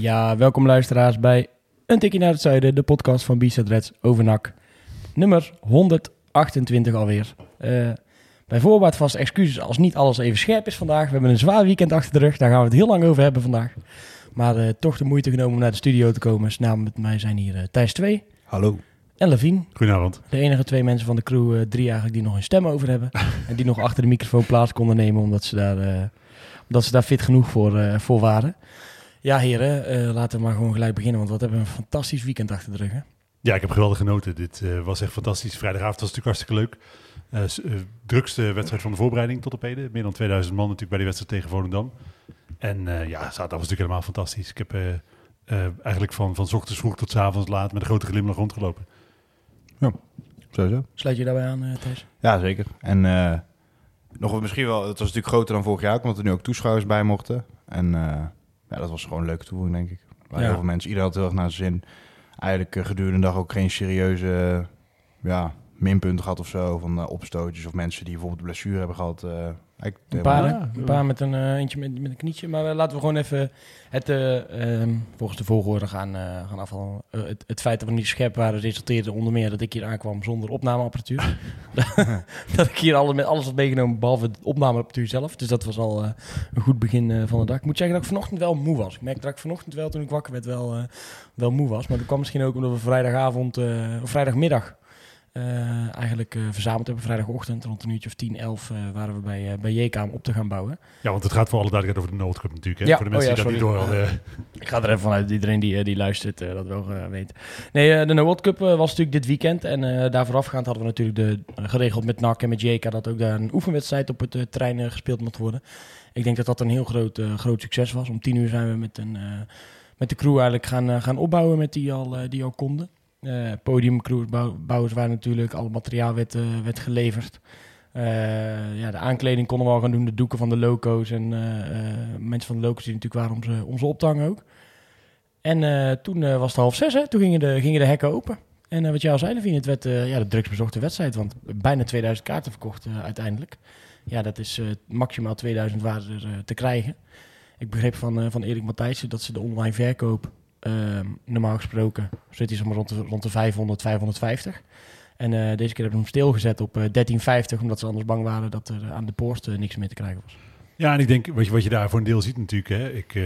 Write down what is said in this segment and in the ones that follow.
Ja, welkom luisteraars bij Een Tikkie naar het Zuiden, de podcast van B-Side Reds over NAC. Nummer 128 alweer. Eh, bij voorbaat vast excuses als niet alles even scherp is vandaag. We hebben een zwaar weekend achter de rug, daar gaan we het heel lang over hebben vandaag. Maar eh, toch de moeite genomen om naar de studio te komen. Samen met mij zijn hier eh, Thijs 2 Hallo. en Levine. Goedenavond. De enige twee mensen van de crew, eh, drie eigenlijk, die nog een stem over hebben. en die nog achter de microfoon plaats konden nemen, omdat ze daar, eh, omdat ze daar fit genoeg voor, eh, voor waren. Ja, heren, eh, laten we maar gewoon gelijk beginnen, want wat hebben we een fantastisch weekend achter de rug, hè? Ja, ik heb geweldig genoten. Dit eh, was echt fantastisch. Vrijdagavond was natuurlijk hartstikke leuk. Eh, drukste wedstrijd van de voorbereiding tot op heden. Meer dan 2000 man natuurlijk bij die wedstrijd tegen Volendam. En eh, ja, zaterdag was natuurlijk helemaal fantastisch. Ik heb eh, eh, eigenlijk van, van 's ochtends vroeg tot 's avonds laat met een grote glimlach rondgelopen. Sowieso. Sluit je daarbij aan, eh Thijs? Ja, zeker. En eh, nog wel- misschien wel, het was natuurlijk groter dan vorig jaar, ook, omdat er nu ook toeschouwers bij mochten. En eh, ja, dat was gewoon een leuke toevoeging, denk ik. Waar Ja. heel veel mensen, iedereen had heel erg naar zijn zin. Eigenlijk eh, gedurende de dag ook geen serieuze eh, ja, minpunten gehad of zo. Van eh, opstootjes of mensen die bijvoorbeeld blessure hebben gehad. Een paar, een paar met een eh, eentje met, met een knietje. Maar eh, laten we gewoon even het, eh, ehm, volgens de volgorde gaan, eh, gaan afvallen. Eh, het, het feit dat we niet scherp waren resulteerde onder meer dat ik hier aankwam zonder opnameapparatuur. dat ik hier alle, met alles had meegenomen behalve het opnameapparatuur zelf. Dus dat was al eh, een goed begin eh, van de dag. Ik moet zeggen dat ik vanochtend wel moe was. Ik merkte dat ik vanochtend wel toen ik wakker werd wel, eh, wel moe was. Maar dat kwam misschien ook omdat we vrijdagavond eh, of vrijdagmiddag eh, eigenlijk eh, verzameld hebben. Vrijdagochtend rond een uurtje of 10, 11 eh, waren we bij, uh, bij JK om op te gaan bouwen. Ja, want het gaat voor alle duidelijkheid over de Noordcup natuurlijk. Hè? Ja, Voor de mensen oh ja, die dat niet door hadden. Ik ga er even vanuit iedereen die, die luistert dat wel weet. Nee, de World Cup was natuurlijk dit weekend. En daar voorafgaand hadden we natuurlijk de, geregeld met NAC en met JK... dat ook daar een oefenwedstrijd op het terrein gespeeld mocht worden. Ik denk dat dat een heel groot, groot succes was. Om tien uur zijn we met, een, met de crew eigenlijk gaan, gaan opbouwen met die al, die al konden. Eh podiumcrewbouwers waren natuurlijk, alle materiaal werd, eh, werd geleverd. Eh, ja, de aankleding konden we al gaan doen, de doeken van de loco's en mensen van de loco's die natuurlijk waren om ze, om ook. En toen was het half zes, hè? toen gingen de, gingen de hekken open. En wat jij al zei, Levine, het werd ja, de drugsbezochte wedstrijd, want bijna 2000 kaarten verkocht uiteindelijk. Ja, dat is maximaal 2000 waren er te krijgen. Ik begreep van, van Erik Matthijssen dat ze de online verkoop eh, normaal gesproken zit hij zeg maar rond de, rond de 500, 550. En eh, deze keer hebben ze hem stilgezet op eh 1350, omdat ze anders bang waren dat er aan de poort eh, niks meer te krijgen was. Ja, en ik denk, wat je, wat je daar voor een deel ziet natuurlijk, hè, ik, eh,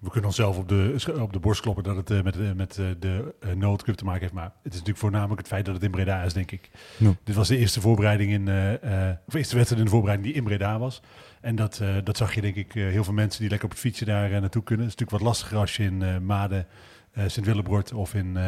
we kunnen onszelf op de, op de borst kloppen dat het eh, met, eh, met eh, de uh, Noordcup te maken heeft, maar het is natuurlijk voornamelijk het feit dat het in Breda is, denk ik. Dit was de eerste voorbereiding in, eh, eh, of eerste wedstrijd in de voorbereiding die in Breda was. En dat, eh, dat zag je denk ik eh, heel veel mensen die lekker op het fietsje daar eh, naartoe kunnen. Het is natuurlijk wat lastiger als je in eh Maden, eh Sint-Willebrord of in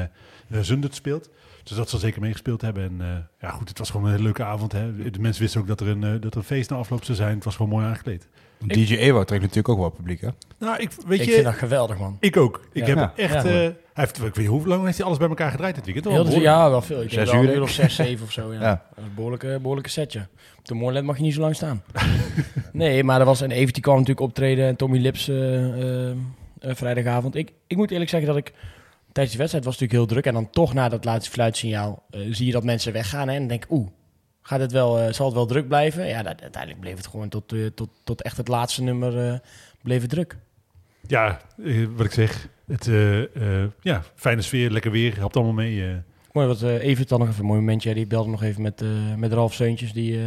Zundert speelt. Dus dat zal zeker meegespeeld hebben. En eh, ja, goed, het was gewoon een hele leuke avond. Hè. De mensen wisten ook dat er een, dat er een feest na afloop zou zijn. Het was gewoon mooi aangekleed. DJ Ewo trekt natuurlijk ook wel publiek, hè? Nou, ik weet ik je, vind dat geweldig, man. ik ook. Ik Ja. heb Ja. echt. Ja, eh, heeft, ik weet niet hoe lang heeft hij alles bij elkaar gedraaid dit weekend? Heel de- behoorlijk. ja, wel veel. Ik Zes uur, een of zes, zeven of zo. Ja. Ja. Dat is een behoorlijke, behoorlijke setje. Op de Moorland mag je niet zo lang staan. nee, maar er was een Evert die kwam natuurlijk optreden en Tommy Lips eh, eh, eh, vrijdagavond. Ik, ik moet eerlijk zeggen dat ik tijdens die wedstrijd was het natuurlijk heel druk. En dan toch na dat laatste fluitsignaal eh, zie je dat mensen weggaan. Hè, en dan denk ik, oeh, gaat het wel, eh, zal het wel druk blijven? Ja, dat, uiteindelijk bleef het gewoon tot, tot, tot echt het laatste nummer bleef het druk. Ja, eh, wat ik zeg. Het, eh, eh, ja, fijne sfeer, lekker weer. Helpt allemaal mee. Mooi, wat uh, Evert dan nog even een mooi momentje. Die belde nog even met, met Ralf Seuntjes, die,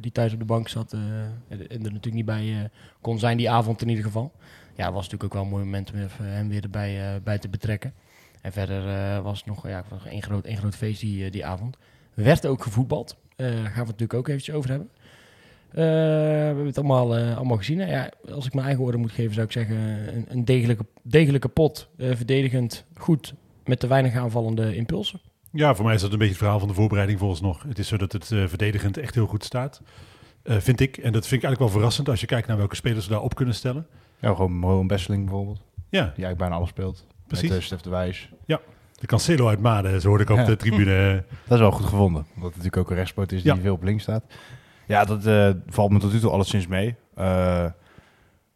die thuis op de bank zat. En er natuurlijk niet bij kon zijn die avond in ieder geval. Ja, was natuurlijk ook wel een mooi moment om hem weer erbij bij te betrekken. En verder was nog, ja, nog één, groot, één groot feest die, die avond. Werd ook gevoetbald. Gaan we het natuurlijk ook eventjes over hebben. We hebben het allemaal, allemaal gezien. Ja, als ik mijn eigen woorden moet geven, zou ik zeggen: een, een degelijke, degelijke pot. verdedigend goed, met te weinig aanvallende impulsen. Ja, voor mij is dat een beetje het verhaal van de voorbereiding volgens nog. Het is zo dat het uh, verdedigend echt heel goed staat, uh, vind ik. En dat vind ik eigenlijk wel verrassend als je kijkt naar welke spelers we daar op kunnen stellen. Ja, gewoon Mohan Besseling bijvoorbeeld. Ja, Die eigenlijk bijna alles speelt. Precies. Met uh, Stef de Wijs. de Cancelo uit Maden, zo hoorde ik op Ja. de tribune. Dat is wel goed gevonden. Omdat het natuurlijk ook een rechtspoot is die Ja. veel op links staat. Ja, dat eh, valt me tot nu toe alleszins mee. Eh,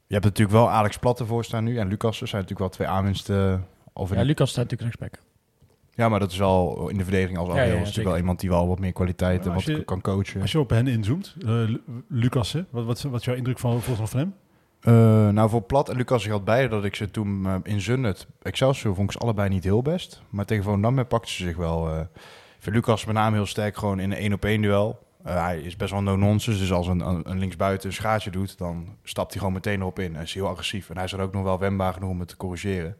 je hebt natuurlijk wel Alex Plat ervoor staan nu. En Lucas zijn natuurlijk wel twee aanwinsten. Of in Ja, Lucas staat natuurlijk rechtsback. ja, maar dat is wel in de verdediging als Ja, Ariel. ja, is natuurlijk wel iemand die wel wat meer kwaliteit en wat je- kan coachen. Als je op hen inzoomt, eh, Lu- Lucas, hè? Wat, wat, wat is jouw indruk van, van van hem? Eh, nou, voor Plat en Lucas geldt beide dat ik ze toen eh, in Zundert, Excelsior, vond ik ze allebei niet heel best. Maar tegen Volendam pakten ze zich wel. eh. ik vind Lucas met name heel sterk gewoon in een één-op-één duel. Eh, hij is best wel no-nonsense, dus als een, een, linksbuiten een schaatje doet, dan stapt hij gewoon meteen erop in. Hij is heel agressief en hij is er ook nog wel wendbaar genoeg om het te corrigeren.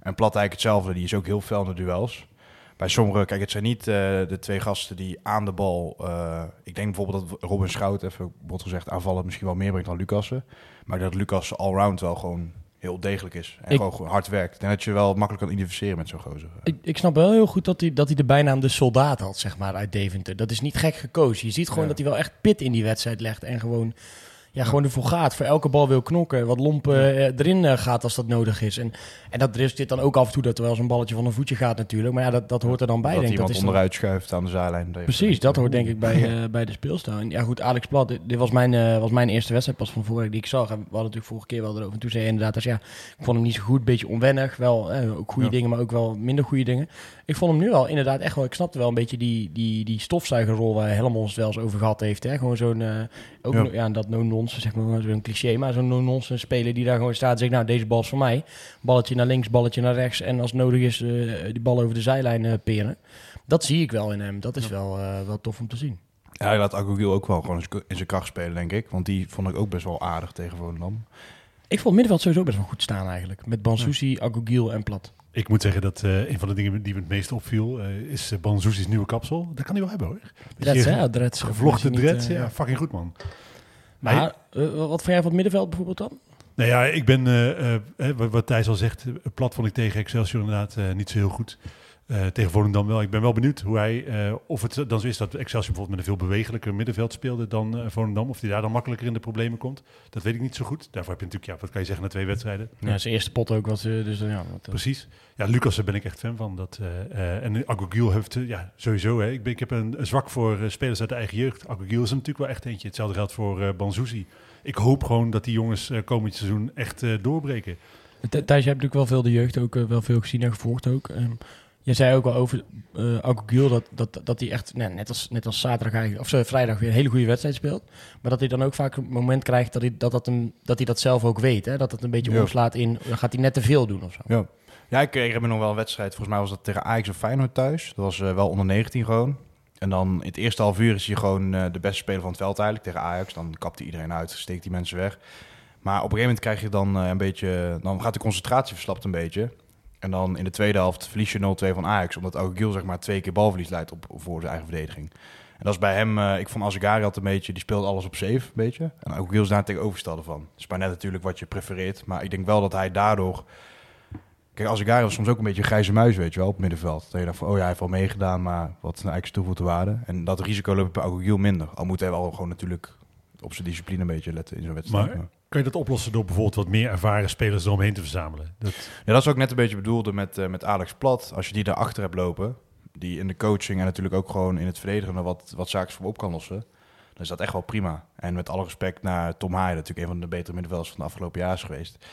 En Plat eigenlijk hetzelfde, die is ook heel fel in de duels. Bij sommigen, kijk, het zijn niet eh, de twee gasten die aan de bal... eh, ik denk bijvoorbeeld dat Robin Schout, even wordt gezegd, aanvallen misschien wel meer brengt dan Lucassen. Maar dat Lucas allround wel gewoon heel degelijk is. En Ik- gewoon hard werkt. En dat je wel makkelijk kan identificeren met zo'n gozer. Ik, ik snap wel heel goed dat hij, dat hij de bijnaam de soldaat had, zeg maar, uit Deventer. Dat is niet gek gekozen. Je ziet gewoon Ja. dat hij wel echt pit in die wedstrijd legt. En gewoon, ja, gewoon ervoor gaat. Voor elke bal wil knokken. Wat lomp eh, erin eh, gaat als dat nodig is. En, en dat resulteert dan ook af en toe dat er wel eens een balletje van een voetje gaat natuurlijk. Maar ja, dat, dat hoort er dan bij. dat denk iemand dat is dan- onderuit schuift aan de zijlijn. Precies, dat hoort denk ik bij, eh, bij de speelstijl. En ja goed, Alex Plat, dit, dit was, mijn, was mijn eerste wedstrijd pas van vorige die ik zag. En we hadden natuurlijk vorige keer wel erover. En toen zei je inderdaad, dat, ja, ik vond hem niet zo goed, beetje onwennig. Wel eh, ook goede Ja. dingen, maar ook wel minder goede dingen. Ik vond hem nu wel inderdaad echt wel, ik snapte wel een beetje die, die, die stofzuigerrol waar Helmond het wel eens over gehad heeft. Hè? Gewoon zo'n, ook Ja. ja. ja, dat no-nonsense, zeg maar, zo'n cliché, maar zo'n no-nonsense speler die daar gewoon staat en zegt, nou deze bal is voor mij. Balletje naar links, balletje naar rechts en als nodig is eh, die bal over de zijlijn eh, peren. Dat zie ik wel in hem. Dat is wel, eh, wel tof om te zien. Ja, hij laat Agogil ook wel gewoon in zijn- kracht spelen, denk ik. Want die vond ik ook best wel aardig tegen Volendam. Ik vond het middenveld sowieso best wel goed staan eigenlijk. Met Bansouci, Agogil en Plat. Ik moet zeggen dat eh, een van de dingen die me het meest opviel, eh, is uh, Banzuzi's nieuwe kapsel. Dat kan hij wel hebben hoor. Dreads, je hè? Dreads. Gevlochten dreads, eh, ja, fucking goed man. Maar eh, wat vond jij van het middenveld bijvoorbeeld dan? Nou ja, ik ben, eh, eh, wat- Thijs al zegt, eh, plat vond ik tegen Excelsior inderdaad eh, niet zo heel goed. Eh, tegen Volendam wel. Ik ben wel benieuwd hoe hij, eh, of het dan zo is dat Excelsior bijvoorbeeld met een veel bewegelijker middenveld speelde dan eh, Volendam. Of hij daar dan makkelijker in de problemen komt. Dat weet ik niet zo goed. Daarvoor heb je natuurlijk, ja, wat kan je zeggen na twee wedstrijden. Ja, zijn eerste pot ook was eh, dus ja. Wat, Precies. Ja, Lucas, daar ben ik echt fan van. Dat, en Agogil heeft, ja, sowieso. Hè. Ik, ben, ik heb een, een zwak voor spelers uit de eigen jeugd. Agogil is er natuurlijk wel echt eentje. Hetzelfde geldt voor Banzuzi. Ik hoop gewoon dat die jongens komend seizoen echt doorbreken. Th- Thijs, jij hebt natuurlijk wel veel de jeugd ook wel veel gezien en gevolgd ook. Je zei ook wel over eh Agogil dat, dat, dat hij echt, nou, net, als, net als zaterdag eigenlijk, of sorry, vrijdag weer een hele goede wedstrijd speelt. Maar dat hij dan ook vaak een moment krijgt dat hij dat, dat, hem, dat, hij dat zelf ook weet. Hè? Dat het een beetje Ja. omslaat in, dan gaat hij net te veel doen of zo. Ja. Ja, ik, ik heb nog wel een wedstrijd. Volgens mij was dat tegen Ajax of Feyenoord thuis. Dat was eh, wel onder 19 gewoon. En dan in het eerste half uur is hij gewoon eh, de beste speler van het veld eigenlijk tegen Ajax. Dan kapt hij iedereen uit, steekt die mensen weg. Maar op een gegeven moment krijg je dan een beetje... Dan gaat de concentratie verslapt een beetje. En dan in de tweede helft verlies je 0-2 van Ajax. Omdat Augil zeg maar twee keer balverlies leidt op, voor zijn eigen verdediging. En dat is bij hem... eh, ik vond Azegari altijd een beetje... Die speelt alles op safe, een beetje. En Augil is daar tegenovergestelde van. Het is maar net natuurlijk wat je prefereert. Maar ik denk wel dat hij daardoor... Kijk, Azegari was soms ook een beetje een grijze muis, weet je wel, op het middenveld. Dat je dacht van, oh ja, hij heeft wel meegedaan, maar wat is nou eigenlijk toevoegde waarde? En dat risico loopt bij Augil minder. Al moet hij wel gewoon natuurlijk op zijn discipline een beetje letten in zo'n wedstrijd. Maar Maar- kan je dat oplossen door bijvoorbeeld wat meer ervaren spelers eromheen te verzamelen? Dat, Ja, dat is ook net een beetje bedoelde met, eh, met Alex Plat. Als je die daarachter hebt lopen, die in de coaching en natuurlijk ook gewoon in het verdedigen er wat, wat zaken voor op kan lossen, dan is dat echt wel prima. En met alle respect naar Tom Haaien, natuurlijk een van de betere middenvelders van de afgelopen jaar is geweest.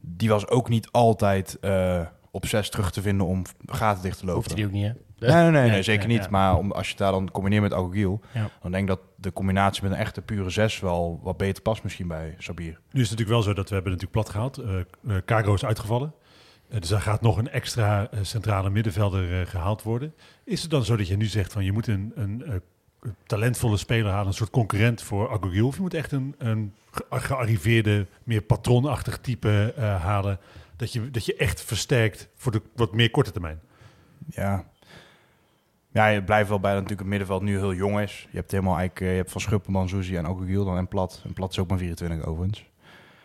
Die was ook niet altijd eh, op zes terug te vinden om gaten dicht te lopen. Hoeft hij ook niet, hè? Nee, nee, nee, zeker niet. Maar om, als je het daar dan combineert met Agogiel, dan denk ik dat de combinatie met een echte pure zes wel wat beter past misschien bij Sabir. nu is het natuurlijk wel zo dat we hebben natuurlijk plat gehaald. Eh eh, Cargo is uitgevallen. Eh, dus daar gaat nog een extra centrale middenvelder eh, gehaald worden. Is het dan zo dat je nu zegt van je moet een, een talentvolle speler halen, een soort concurrent voor Agogil? Of je moet echt een, een ge- gearriveerde, meer patroonachtig type halen, dat je, dat je echt versterkt voor de wat meer korte termijn? Ja. Ja, je blijft wel bij dat natuurlijk het middenveld nu heel jong is. Je hebt helemaal eigenlijk, eh, je hebt Van Schuppelman, Zuzi en Agogiel dan en Plat. En Plat is ook maar 24 overigens.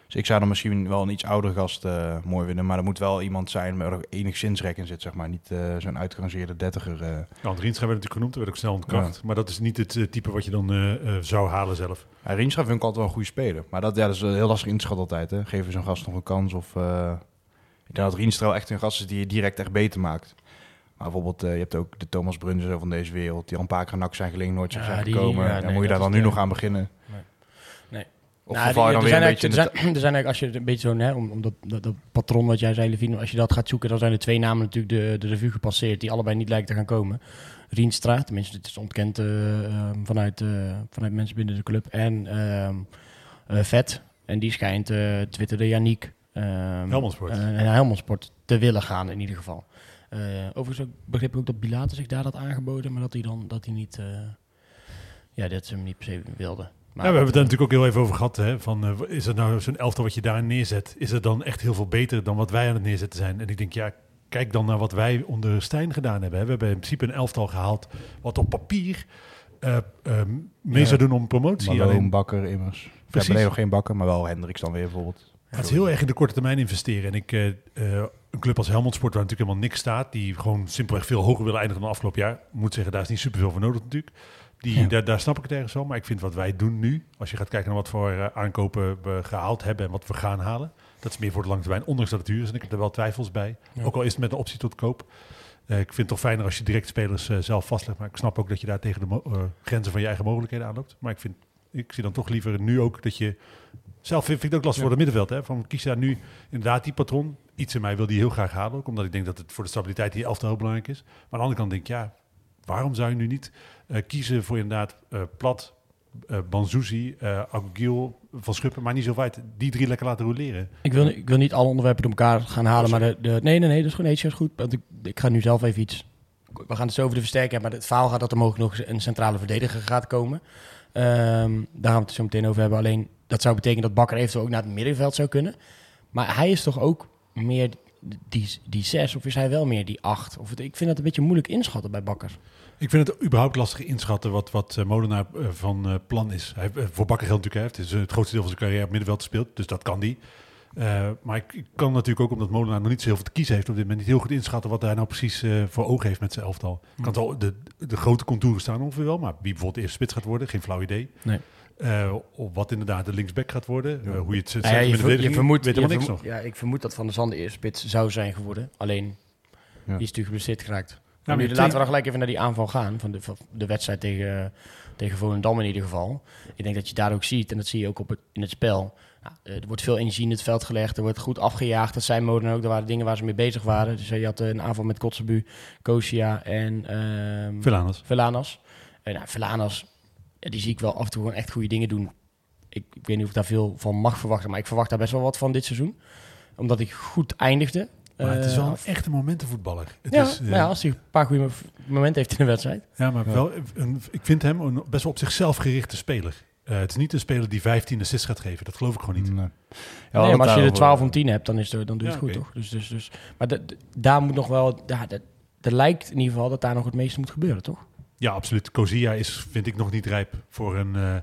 Dus ik zou dan misschien wel een iets oudere gast eh, mooi vinden. Maar er moet wel iemand zijn waar er enigszins rek in zit, zeg maar. Niet eh, zo'n uitgerangeerde dertiger. eh. Ja, Rienstra werd natuurlijk genoemd, dat werd ook snel ontkracht. Maar dat is niet het type wat je dan zou halen zelf. Ja, Rienstra vind ik altijd wel een goede speler. Maar dat, ja, dat is heel lastig inschatten altijd. Hè. Geven zo'n gast nog een kans of... Ik denk dat Rienstra echt een gast is die je direct echt beter maakt. Maar bijvoorbeeld, eh, je hebt ook de Thomas Brunzen van deze wereld, die al een paar keer nak zijn gelinkt, nooit Ja, zijn die- gekomen. ja, en moet je daar dan nu de- nog aan beginnen? Nee. Nee. Of Nou, je die- dan er weer een zijn beetje de... er zijn, er zijn eigenlijk, als je het een beetje zo, hè, om, om dat, dat, dat patroon wat jij zei, Levine, als je dat gaat zoeken, dan zijn er twee namen natuurlijk de, de revue gepasseerd, die allebei niet lijken te gaan komen. Rienstra, tenminste, dit is ontkend eh, ehm, vanuit, eh, vanuit mensen binnen de club. En ehm eh, Vet, en die schijnt, eh twitterde Yannick, ehm, Helmond Sport. eh, en Helmond Sport te willen gaan in ieder geval. Eh, overigens ook, begreep ik ook dat Bilater zich daar had aangeboden, maar dat hij dan dat hij niet, eh, ja, dat ze hem niet per se wilde. Maar, ja, we hebben het er natuurlijk ook heel even over gehad. Hè, van, eh, is het nou zo'n elftal wat je daar neerzet? Is het dan echt heel veel beter dan wat wij aan het neerzetten zijn? En ik denk, ja, kijk dan naar wat wij onder Stijn gedaan hebben. Hè. We hebben in principe een elftal gehaald wat op papier eh, eh, mee Ja. zou doen om promotie. Malone, Alleen, Bakker, immers. We Precies. hebben nog geen Bakker, maar wel Hendricks dan weer bijvoorbeeld. het is heel erg in de korte termijn investeren. En ik, eh, eh, een club als Helmond Sport, waar natuurlijk helemaal niks staat, die gewoon simpelweg veel hoger willen eindigen dan afgelopen jaar, moet zeggen, daar is niet superveel voor nodig natuurlijk. Die, Ja. daar, daar snap ik het ergens wel. Maar ik vind wat wij doen nu, als je gaat kijken naar wat voor eh, aankopen we gehaald hebben en wat we gaan halen, dat is meer voor de lange termijn, ondanks dat het duur is. En ik heb er wel twijfels bij. Ja. Ook al is het met een optie tot koop. Eh, ik vind het toch fijner als je direct spelers eh, zelf vastlegt. Maar ik snap ook dat je daar tegen de grenzen van je eigen mogelijkheden aanloopt. Maar ik, vind, ik zie dan toch liever nu ook dat je... Zelf vind, vind ik het ook lastig voor het middenveld. Hè? Van, kies daar nu inderdaad die patroon. Iets in mij wil die heel graag halen. Ook omdat ik denk dat het voor de stabiliteit die elftal heel belangrijk is. Maar aan de andere kant denk ik, ja, waarom zou je nu niet eh, kiezen voor inderdaad eh, Plat, eh Banzuzi, Aguil, Van Schuppen, maar niet zo weit. Die drie lekker laten roleren. Ik wil, ik wil niet alle onderwerpen door elkaar gaan halen, maar de, de, nee, nee, nee, dat is gewoon iets goed. Want ik, ik ga nu zelf even iets. We gaan het zo over de versterking hebben, maar het verhaal gaat dat er mogelijk nog een centrale verdediger gaat komen. Ehm, daar gaan we het zo meteen over hebben. Alleen dat zou betekenen dat Bakker eventueel ook naar het middenveld zou kunnen. Maar hij is toch ook meer die, die zes, of is hij wel meer die acht? Of ik vind dat een beetje moeilijk inschatten bij Bakker. Ik vind het überhaupt lastig inschatten wat, wat eh, Molenaar eh, van eh, plan is. Hij, heeft- voor Bakker geldt natuurlijk, is eh, het grootste deel van zijn carrière op middenveld gespeeld, dus dat kan die. Eh, maar ik, ik kan natuurlijk ook, omdat Molenaar nog niet zo heel veel te kiezen heeft op dit moment, niet heel goed inschatten wat hij nou precies eh, voor ogen heeft met zijn elftal. Ik kan het al, de, de grote contouren staan ongeveer wel, maar wie bijvoorbeeld de eerste spits gaat worden, geen flauw idee. Nee. Eh, of wat inderdaad de linksback gaat worden, hoe je het zet ja, met je, de ver- je verdediging, vermoedt, weet je niks nog. Ja, ik vermoed dat Van der Zanden eerste spits zou zijn geworden. Alleen, Ja. die is natuurlijk geblesseerd geraakt. Nu, laten we dan gelijk even naar die aanval gaan. Van de, van de wedstrijd tegen, tegen Volendam in ieder geval. Ik denk dat je daar ook ziet, en dat zie je ook op het, in het spel. Nou, eh, er wordt veel energie in het veld gelegd. Er wordt goed afgejaagd. Dat zijn Moden ook. Er waren dingen waar ze mee bezig waren. Dus je had eh, een aanval met Kotzebu, Kosia en ehm Velanas. Velanas. En nou, die zie ik wel af en toe gewoon echt goede dingen doen. Ik, ik weet niet of ik daar veel van mag verwachten, maar ik verwacht daar best wel wat van dit seizoen. Omdat ik goed eindigde. Maar het is Eh, wel een echte momentenvoetballer. Het ja, is, maar ja, als hij een paar goede mo- momenten heeft in de wedstrijd. Ja, maar wel, een, ik vind hem een best wel op zichzelf gerichte speler. Eh, het is niet een speler die 15 assists gaat geven. Dat geloof ik gewoon niet. Nee. Ja, nee, maar als je de 12 om daarover. 10 hebt, dan, is het, dan doe je Ja, het goed, toch? Dus, dus, dus, maar de- de- daar moet nog wel... Ja, de- er lijkt in ieder geval dat daar nog het meeste moet gebeuren, toch? Ja, absoluut. Kozia is, vind ik, nog niet rijp voor een eh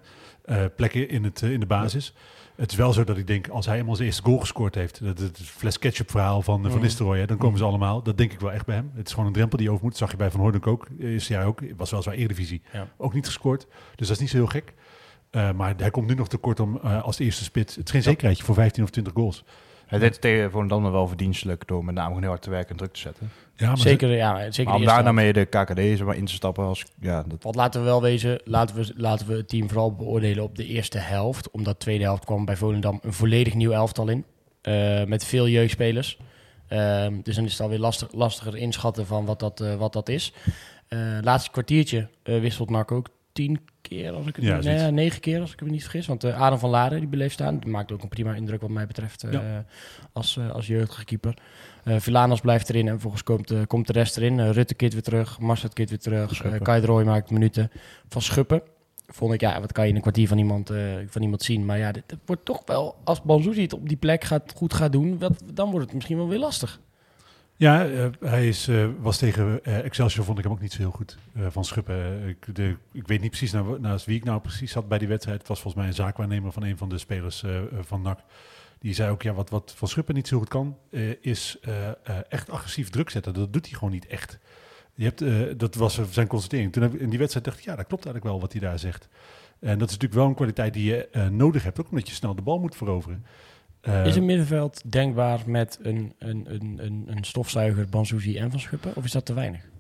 eh, plek in, het, in de basis. Het is wel zo dat ik denk, als hij eenmaal zijn eerste goal gescoord heeft, dat het fles ketchup verhaal van, van. Nistelrooy, hè, dan komen ze allemaal. Dat denk ik wel echt bij hem. Het is gewoon een drempel die je over moet. zag je bij Van Hoornik ook. Is hij ook. Was wel zwaar Eredivisie. Ja. Ook niet gescoord. Dus dat is niet zo heel gek. Eh, maar hij komt nu nog tekort om eh, als eerste spits. Het is geen zekerheidje voor 15 of 20 goals. Hij deed het tegen Volendam wel verdienstelijk door met name heel hard te werken en druk te zetten. Ja, maar Zeker, ja, zeker Maar om daarna helft. mee de KKD maar, in te stappen als... Ja, dat, Want laten we wel wezen, laten we, laten we het team vooral beoordelen op de eerste helft. Omdat de tweede helft kwam bij Volendam een volledig nieuw elftal in. eh, met veel jeugdspelers. Ehm, dus dan is het alweer lastig, lastiger inschatten van wat dat, eh, wat dat is. Eh laatste kwartiertje wisselt Mark ook tien keer, als ik het Ja, nee, negen keer als ik me niet vergis. Want eh, Adam van Laren, die bleef staan. Die maakt ook een prima indruk wat mij betreft eh, Ja. als, eh, als jeugdige keeper. Villanos blijft erin en vervolgens komt, komt de rest erin. Rutte keert weer terug, Marcel keert weer terug. Uh, Kai Roy maakt minuten. Van Schuppen vond ik, ja, wat kan je in een kwartier van iemand, van iemand zien. Maar ja, dit, dit wordt toch wel, als Banzuzi het op die plek gaat, goed gaat doen, wat, dan wordt het misschien wel weer lastig. Ja, eh, hij is, eh, was tegen eh, Excelsior vond ik hem ook niet zo heel goed van Schuppen. Ik, de, ik weet niet precies na- naast wie ik nou precies zat bij die wedstrijd. Het was volgens mij een zaakwaarnemer van een van de spelers van NAC. Die zei ook, ja, wat, wat Van Schuppen niet zo goed kan, is echt agressief druk zetten. Dat doet hij gewoon niet echt. Je hebt, dat was zijn constatering. Toen heb in die wedstrijd dacht ik, ja, dat klopt eigenlijk wel wat hij daar zegt. En dat is natuurlijk wel een kwaliteit die je nodig hebt, ook omdat je snel de bal moet veroveren. Eh, Is een middenveld denkbaar met een, een, een, een, een stofzuiger, Banzuzi en Van Schuppen? Of is dat te weinig?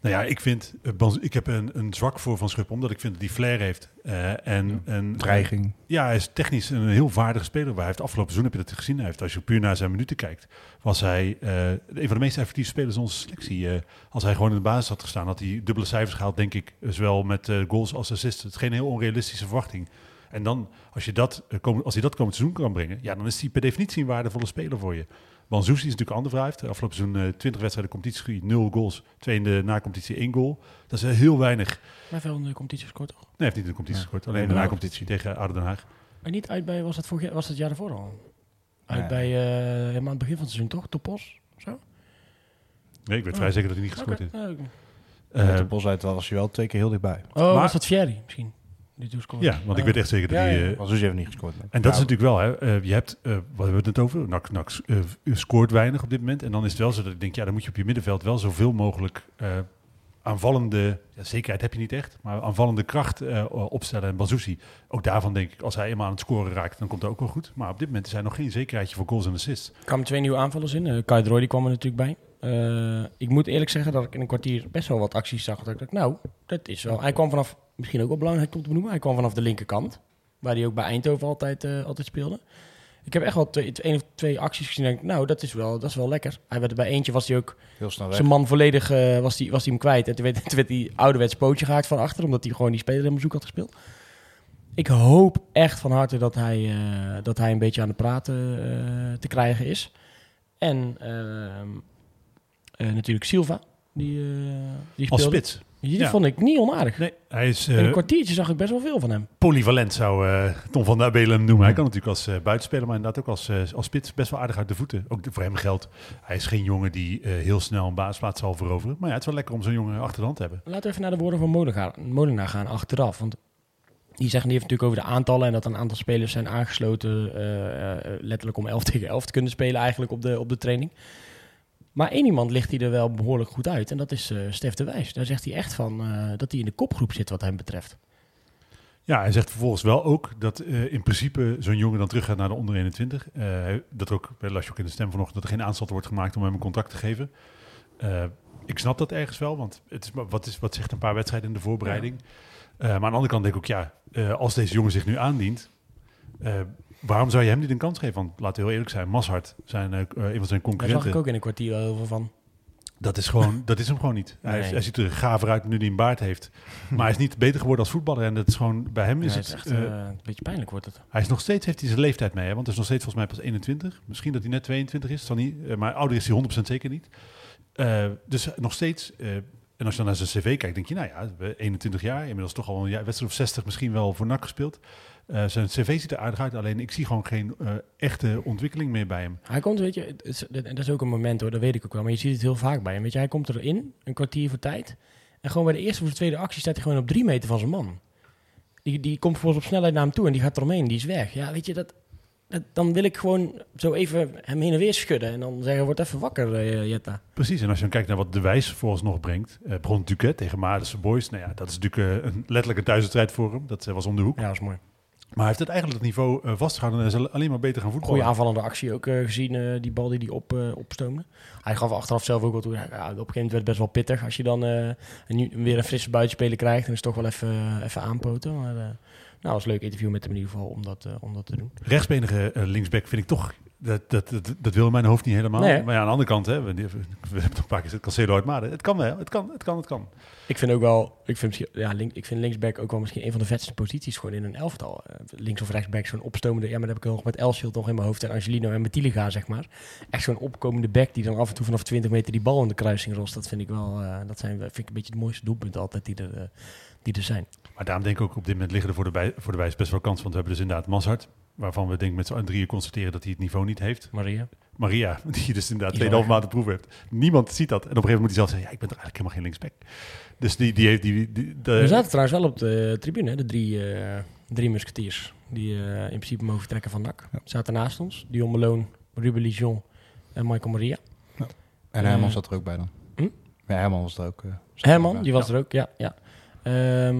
Nou ja, ik vind, eh, ik heb een, een zwak voor Van Schuppen, omdat ik vind dat hij flair heeft. Eh, en, en Dreiging. Ja, hij is technisch een heel vaardige speler. Maar hij heeft afgelopen seizoen, heb je dat gezien, hij heeft, als je puur naar zijn minuten kijkt, was hij eh, een van de meest effectieve spelers in onze selectie. Eh, als hij gewoon in de basis had gestaan, had hij dubbele cijfers gehaald, denk ik, zowel met goals als assists. Het is geen heel onrealistische verwachting. En dan, als, je dat, eh, kom- als hij dat komend seizoen kan brengen, ja, dan is hij per definitie een waardevolle speler voor je. Banzuzi is natuurlijk een ander heeft afgelopen seizoen eh, 20 wedstrijden competitie, 0 goals. Twee in de na-competitie, 1 goal. Dat is heel weinig. Nee, Maar heeft wel in de competitie gescoord, toch? hij heeft niet in de competitie gescoord. Alleen in de na-competitie tegen Oude Den Haag. Maar niet uit bij, was dat, vorig jaar, was dat het jaar daarvoor al? Uit Nee. bij, eh, helemaal aan het begin van het seizoen, toch? Topos? Zo? Nee, ik weet Oh. vrij zeker dat hij niet gescoord heeft. Eh, Met de bos uit was hij wel twee keer heel dichtbij. Oh, Maar- was dat Fieri misschien? Die ja, want ik weet echt zeker dat Ja, hij... ja. eh, Was dus even niet gescoord. nee. En dat is Nou, natuurlijk wel, hè. eh, je hebt, eh, wat hebben we het net over? Nak eh, scoort weinig op dit moment. En dan is het wel zo dat ik denk, ja, dan moet je op je middenveld wel zoveel mogelijk eh, aanvallende, ja, zekerheid heb je niet echt, maar aanvallende kracht eh, opstellen. En Bazouzi, ook daarvan denk ik, als hij eenmaal aan het scoren raakt, dan komt dat ook wel goed. Maar op dit moment is hij nog geen zekerheidje voor goals en assists. Er kwamen twee nieuwe aanvallers in. Uh, Kai Droy die kwam er natuurlijk bij. Eh, ik moet eerlijk zeggen dat ik in een kwartier best wel wat acties zag. Dat ik dacht, nou, dat is wel... Hij kwam vanaf, misschien ook wel belangrijk om te benoemen, hij kwam vanaf de linkerkant. Waar hij ook bij Eindhoven altijd, eh, altijd speelde. Ik heb echt wel twee, één of twee acties gezien. en denk, ik, nou, dat is, wel, dat is wel lekker. Hij werd er bij eentje, was hij ook Heel snel weg. zijn man volledig eh, was, die, was die hem kwijt. En toen werd, toen werd hij ouderwets pootje gehaakt van achter, omdat hij gewoon die speler in bezoek had gespeeld. Ik hoop echt van harte dat hij, eh, dat hij een beetje aan de praten te krijgen is. En ehm, eh, natuurlijk Silva, die, eh die Als spits. Die Ja. vond ik niet onaardig. Nee, hij is In een eh, kwartiertje zag ik best wel veel van hem. polyvalent, zou eh, Tom van der Belen hem noemen. Hij kan natuurlijk als buitenspeler, maar inderdaad ook als, als spits best wel aardig uit de voeten. Ook voor hem geldt, hij is geen jongen die heel snel een basisplaats zal veroveren. Maar ja, het is wel lekker om zo'n jongen achter de hand te hebben. Laten we even naar de woorden van Molenaar, Molenaar gaan achteraf. Want die zeggen die heeft natuurlijk over de aantallen en dat een aantal spelers zijn aangesloten, letterlijk om 11 tegen 11 te kunnen spelen eigenlijk op de, op de training. Maar één iemand ligt hij er wel behoorlijk goed uit en dat is eh Stef de Wijs. Daar zegt hij echt van eh, dat hij in de kopgroep zit wat hem betreft. Ja, hij zegt vervolgens wel ook dat eh, in principe zo'n jongen dan terug gaat naar de onder 21. Eh, hij- dat ook, bij las je ook in de stem vanochtend, dat er geen aanstalten wordt gemaakt om hem een contract te geven. Ik snap dat ergens wel, want het is, wat, is, wat zegt een paar wedstrijden in de voorbereiding? Maar aan de andere kant denk ik ook, ja, als deze jongen zich nu aandient, waarom zou je hem niet een kans geven? Want laten we heel eerlijk zijn, Mashart, zijn, eh, een van zijn Daar zag concurrenten, ik ook in een kwartier veel van. dat is gewoon, dat is hem gewoon niet. Hij, Nee. is- hij ziet er gaver uit nu hij een baard heeft. Maar hij is niet beter geworden als voetballer. En dat is gewoon, bij hem is Ja, het... is echt eh, eh, een beetje pijnlijk wordt het. hij is nog steeds, heeft hij zijn leeftijd mee, hè? want hij is nog steeds volgens mij pas 21. Misschien dat hij net 22 is, zal niet, eh, maar ouder is hij 100% zeker niet. Eh, dus nog steeds, eh, en als je dan naar zijn cv kijkt, denk je, nou ja, we- 21 jaar, inmiddels toch al een jaar, wedstrijd of 60 misschien wel voor NAC gespeeld. Eh, zijn cv ziet er aardig uit, alleen ik zie gewoon geen eh, echte ontwikkeling meer bij hem. Hij komt, weet je, het is, dat dat is ook een moment hoor, dat weet ik ook wel. Maar je ziet het heel vaak bij hem. Weet je, hij komt erin, een kwartier voor tijd. En gewoon bij de eerste of de tweede actie staat hij gewoon op drie meter van zijn man. Die, die komt volgens op snelheid naar hem toe en die gaat eromheen, die is weg. Ja, weet je, dat, dat- dan wil ik gewoon zo even hem heen en weer schudden. En dan zeggen, word even wakker, eh, Jetta. Precies, en als je dan kijkt naar wat De Wijs vooralsnog brengt, eh begon natuurlijk hè, tegen Maardense Boys. Nou ja, dat is natuurlijk een letterlijke thuiswedstrijd voor hem. Dat was om de hoek. Ja, dat is mooi. Maar hij heeft het eigenlijk het niveau eh, vastgehouden en is alleen maar beter gaan voetballen. Goede aanvallende actie ook eh, gezien, eh, die bal die hij op, opstoomde. Hij gaf achteraf zelf ook wel toe. Ja, op een gegeven moment werd het best wel pittig als je dan een, weer een frisse buitenspeler krijgt. En is het toch wel even, even aanpoten. Maar nou, was een leuk interview met hem in ieder geval om dat, om dat te doen. rechtsbenige linksback vind ik toch... Dat, dat, dat, dat wil mijn hoofd niet helemaal. Nee, maar ja, aan de andere kant, hè, we, we hebben het een paar keer gezegd, Cancelo uit Maden. Het kan wel, het kan, het kan, het kan. Ik vind ook wel, ik vind, ja, link, ik vind linksback ook wel misschien een van de vetste posities gewoon in een elftal. Eh, links of rechtsback, zo'n opstomende, ja, maar dat heb ik nog met Elshield nog in mijn hoofd en Angelino en Metiliga, zeg maar. Echt zo'n opkomende back die dan af en toe vanaf 20 meter die bal in de kruising rost. Dat vind ik wel, eh, dat zijn, vind ik een beetje de mooiste doelpunten altijd die er, eh, die er zijn. Maar daarom denk ik ook op dit moment liggen er voor de, bij, voor de wijs best wel kans. Want we hebben dus inderdaad Mazhart, waarvan we denk ik met z'n drieën constateren dat hij het niveau niet heeft. Maria. Maria, die dus inderdaad Die 2,5 wel. maanden proef heeft. Niemand ziet dat. En op een gegeven moment moet hij zelf zeggen, ja, ik ben toch eigenlijk helemaal geen linksback. Dus die, die heeft die... die de, We zaten trouwens wel op de tribune, hè, de drie, eh, drie musketiers. Die eh, in principe mogen vertrekken van NAC. Zaten naast ons. Dion Malone, Ruben Lijon en Michael Maria. En Eh, Herman zat er ook bij dan. hm? Ja, Herman was er ook. eh, er Herman, die was er ook, ja. ja. Ehm,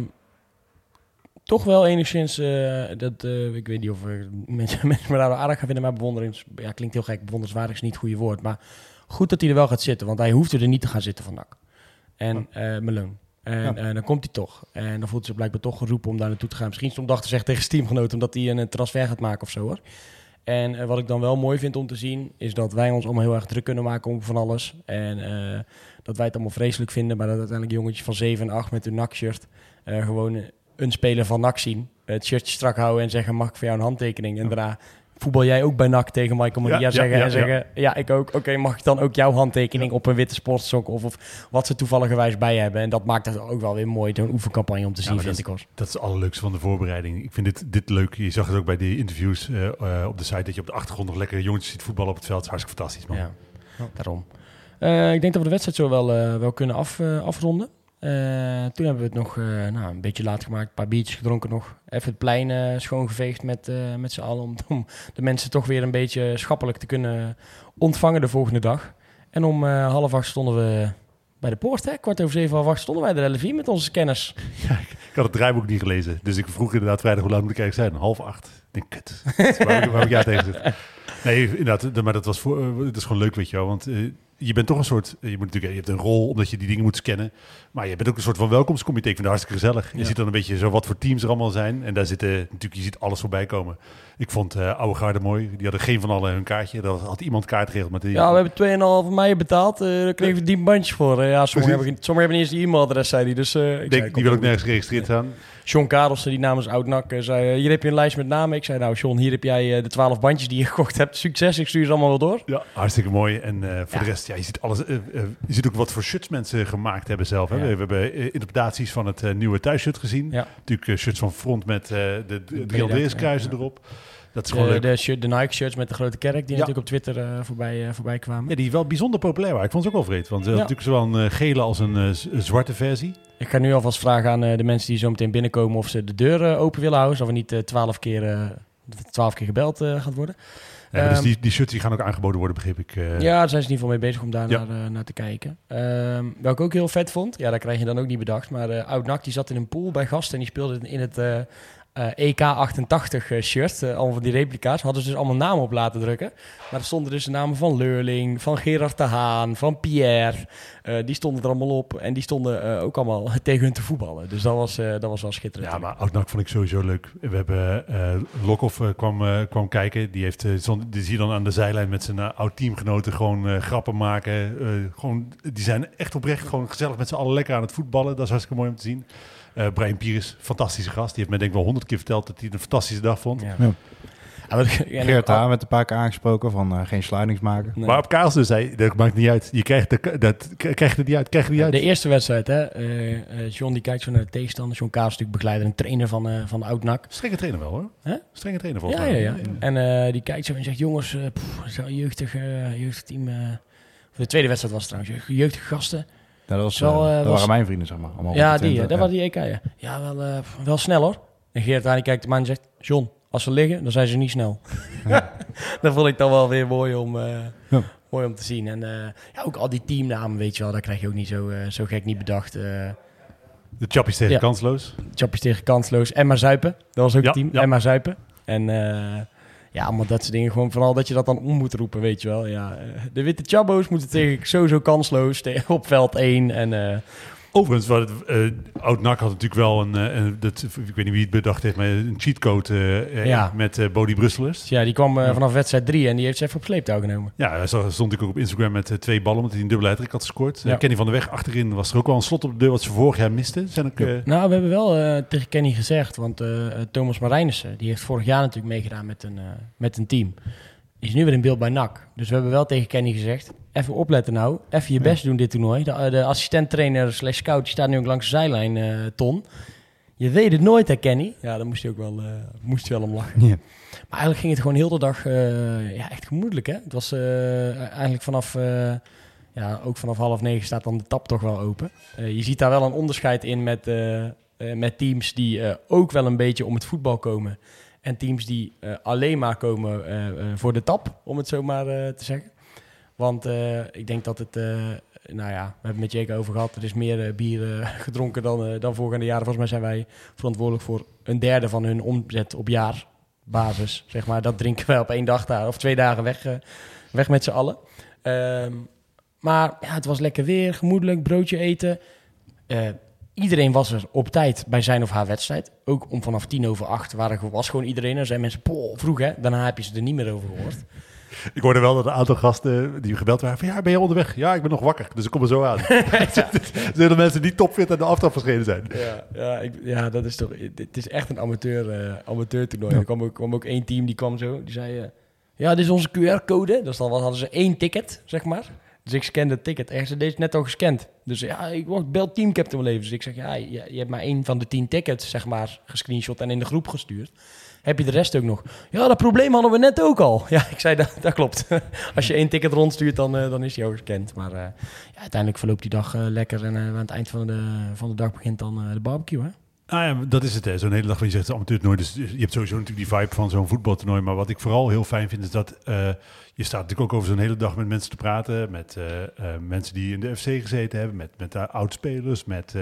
toch wel enigszins, eh, dat, eh, ik weet niet of mensen, mensen me daar aardig gaan vinden, maar bewonderings, ja, klinkt heel gek, bewonderenswaardig is niet het goede woord, maar goed dat hij er wel gaat zitten, want hij hoefde er niet te gaan zitten van NAC. En eh Meloon. En dan komt hij toch. En dan voelt hij zich blijkbaar toch geroepen om daar naartoe te gaan. Misschien stond dag te zeggen tegen zijn omdat hij een transfer gaat maken of zo hoor. En wat ik dan wel mooi vind om te zien, is dat wij ons allemaal heel erg druk kunnen maken om van alles. En dat wij het allemaal vreselijk vinden, maar dat uiteindelijk jongetjes van 7 en 8 met hun NAC-shirt eh, gewoon een speler van NAC zien. Het shirtje strak houden en zeggen, mag ik voor jou een handtekening? En daarna voetbal jij ook bij NAC tegen Michael Ja, ja, zeggen ja, en zeggen, ja, ik ook. Oké, mag ik dan ook jouw handtekening op een witte sportsok of, of wat ze toevalligerwijs bij hebben? En dat maakt het ook wel weer mooi, zo'n oefencampagne om te zien, vind dat ik. Hoor. Dat is het allerleukste van de voorbereiding. Ik vind dit, dit leuk. Je zag het ook bij de interviews eh, eh, op de site, dat je op de achtergrond nog lekker jongetjes ziet voetballen op het veld. Is hartstikke fantastisch, man. Ja, daarom. Eh, ik denk dat we de wedstrijd zo wel, eh, wel kunnen af, eh, afronden. Eh, toen hebben we het nog eh, nou, een beetje laat gemaakt, een paar biertjes gedronken nog. Even het plein eh, schoongeveegd met, met z'n allen. Om, om de mensen toch weer een beetje schappelijk te kunnen ontvangen de volgende dag. En om half acht stonden we bij de poort. Hè? Kwart over zeven, half acht stonden wij de LV met onze scanners. Ik had het draaiboek niet gelezen. Dus ik vroeg inderdaad vrijdag hoe laat moet ik eigenlijk zijn? Half acht. Ik denk, kut. waar, heb ik- waar heb ik ja tegen? Nee, inderdaad. Maar dat was voor, het is gewoon leuk, weet je wel. Want je bent toch een soort... Je, moet natuurlijk, je hebt een rol omdat je die dingen moet scannen. Maar je bent ook een soort van welkomstcomité. Ik vind het hartstikke gezellig. Je Ja. ziet dan een beetje zo wat voor teams er allemaal zijn. En daar zitten natuurlijk... Je ziet alles voorbij komen. Ik vond eh Oude Garde mooi. Die hadden geen van allen hun kaartje. Daar had iemand kaart geregeld. Maar die, Ja, we hebben 2,5 mei betaald. eh daar kregen we 10 bandjes voor. Ja, sommigen hebben, sommigen hebben niet eens die e-mailadres, zei hij. Dus, eh, ik denk, zei, die wil ook nergens geregistreerd goed. John Karelsen, die namens Oud-NAC, eh, zei... hier heb je een lijst met namen. Ik zei, nou John, hier heb jij de 12 bandjes die je gekocht hebt. Succes, ik stuur ze allemaal wel door. Ja, hartstikke mooi. En voor Ja. de rest, ja, je ziet alles. eh, eh, je ziet ook wat voor shirts mensen gemaakt hebben zelf. Hè? Ja. We, we hebben eh, interpretaties van het nieuwe thuisshirt gezien. Ja. Natuurlijk shirts van front met de, de drie Breda, Andreas kruisen ja. erop. Dat is gewoon De, de, shirt, de Nike shirts met de grote kerk, die Ja. natuurlijk op Twitter voorbij, eh, voorbij kwamen. Ja, die wel bijzonder populair waren. Ik vond ze ook wel vreed. Want ze Ja. natuurlijk zowel een gele als een zwarte versie. Ik ga nu alvast vragen aan de mensen die zo meteen binnenkomen... of ze de deur open willen houden, zodat we niet 12 keer, 12 keer gebeld gaat worden. Ja, dus Ehm, die, die shirts die gaan ook aangeboden worden, begreep ik. eh. Ja, daar zijn ze in ieder geval mee bezig om daar Ja. naar, eh, naar te kijken. Wat ik ook heel vet vond, ja, dat krijg je dan ook niet bedacht. Maar eh Oud-Nak die zat in een pool bij gasten en die speelde in het eh, eh, EK88 eh, shirt. eh, allemaal van die replica's. Hadden ze dus allemaal namen op laten drukken. Maar er stonden dus de namen van Leurling, van Gerard de Haan, van Pierre. Die stonden er allemaal op en die stonden ook allemaal tegen hun te voetballen. Dus dat was, dat was wel schitterend. Ja, maar Oudnak vond ik sowieso leuk. We hebben Lokhoff kwam, kwam kijken. Die, heeft, die zie je dan aan de zijlijn met zijn oud-teamgenoten gewoon grappen maken. Gewoon, die zijn echt oprecht gewoon gezellig met z'n allen lekker aan het voetballen. Dat is hartstikke mooi om te zien. Eh Brian Pires, fantastische gast. Die heeft mij denk ik wel honderd keer verteld dat hij het een fantastische dag vond. Ja. Ja. En- Geert Haan werd een paar keer aangesproken van eh, geen slidings maken. Nee. Maar op Kaals dus zei, dat maakt niet uit. Je krijgt, de, dat, krijg je er niet uit. Krijg je er niet uit. De eerste wedstrijd, hè. eh, eh, John die kijkt zo naar de tegenstander. John Kaas is natuurlijk begeleider en trainer van, eh van de Oud-NAC. Strenge trainer wel hoor. Hè? Strenge trainer volgens Ja, ja, mij. ja. En eh, die kijkt zo en zegt, jongens, eh pff, zo'n jeugdig, eh, jeugdig team... eh, of de tweede wedstrijd was het trouwens, jeugd- jeugdige gasten. Ja, dat was, Wel, eh, eh, dat was- waren mijn vrienden, zeg maar. Allemaal ja, de die, 20, dat ja. was die EK, ja. Ja, wel, eh, wel snel hoor. En Geert aan die kijkt hem aan en zegt, John, als ze liggen, dan zijn ze niet snel. dat vond ik dan wel weer mooi om, eh, Ja. mooi om te zien. En eh, ja, ook al die teamnamen, weet je wel, daar krijg je ook niet zo, eh, zo gek niet bedacht. eh De chappies tegen Ja. kansloos. Chappies tegen kansloos. Emma Zuipen. Dat was ook Ja, het team. ja. Emma Zuipen. En eh, ja, allemaal dat soort dingen. Gewoon vooral dat je dat dan om moet roepen, weet je wel. Ja, eh, de witte Chabbo's moeten tegen sowieso kansloos op veld 1. En eh, Overigens, wat het, eh Oud-Nak had natuurlijk wel een, eh, een- dat, ik weet niet wie het bedacht heeft, maar een cheatcode Ja. met Bodie Brusselers. ja, die kwam vanaf wedstrijd 3 en die heeft ze even op sleeptouw genomen. Ja, hij stond ik ook op Instagram met twee ballen, omdat hij een dubbele hat had gescoord. Ja. Kenny van der Weg achterin was er ook wel een slot op de deur wat ze vorig jaar misten. Zijn ook, Nou, we hebben wel tegen Kenny gezegd, want Thomas Marijnissen, die heeft vorig jaar natuurlijk meegedaan met een, met een team. Is nu weer in beeld bij NAC. Dus we hebben wel tegen Kenny gezegd, even opletten nou, even je best doen dit toernooi. De, eh, de assistent-trainer slash scout, staat nu ook langs de zijlijn, eh, Ton. Je weet het nooit, hè, Kenny? Ja, daar moest hij ook wel, eh, moest hij wel om lachen. Ja. Maar eigenlijk ging het gewoon heel de dag eh, ja, echt gemoedelijk, hè? Het was eh, eigenlijk vanaf... eh, ja, ook vanaf half negen staat dan de tap toch wel open. Eh, je ziet daar wel een onderscheid in met, met teams die eh, ook wel een beetje om het voetbal komen. En teams die eh, alleen maar komen eh, eh, voor de tap, om het zo maar te zeggen. Want ik denk dat het, nou ja, we hebben het met Jake over gehad. Er is meer bier gedronken dan, dan voorgaande jaren. Volgens mij zijn wij verantwoordelijk voor een derde van hun omzet op jaarbasis. Zeg maar. Dat drinken wij op één dag daar, of twee dagen weg, weg met z'n allen. Ehm, maar ja, het was lekker weer, gemoedelijk, broodje eten. Iedereen was er op tijd bij zijn of haar wedstrijd. Ook om vanaf tien over acht waren, was gewoon iedereen. Er zijn mensen, poh, vroeg hè. Daarna heb je ze er niet meer over gehoord. Ik hoorde wel dat een aantal gasten die gebeld waren van ja, ben je onderweg? Ja, ik ben nog wakker, dus ik kom er zo aan. Zijn er mensen die topfit aan de aftrap verschenen zijn. Ja, ja, ik, ja, dat is toch. Het is echt een amateur, eh amateur toernooi. Er kwam ook, kwam ook één team die kwam zo. Die zei: eh, Ja, dit is onze QR-code. Dus dan hadden ze één ticket, zeg maar. Dus ik scande het ticket. Ze deze net al gescand. Dus ja, ik word bel teamcaptain wel even. Dus ik zeg: Ja, je, hebt maar één van de tien tickets, zeg maar, gescreenshot en in de groep gestuurd. Heb je de rest ook nog? Ja, dat probleem hadden we net ook al. Ja, ik zei dat, dat klopt. Als je één ticket rondstuurt, dan, eh, dan is die ook gescand. Maar eh, ja, uiteindelijk verloopt die dag eh, lekker. En aan het eind van de, van de dag begint dan de barbecue, hè? Nou ja, dat is het. hè. Zo'n hele dag van je zegt het amateurtoernooi. Dus je hebt sowieso natuurlijk die vibe van zo'n voetbaltoernooi. Maar wat ik vooral heel fijn vind is dat eh, je staat natuurlijk ook over zo'n hele dag met mensen te praten. Met eh, eh, mensen die in de FC gezeten hebben. Met, met oudspelers. Met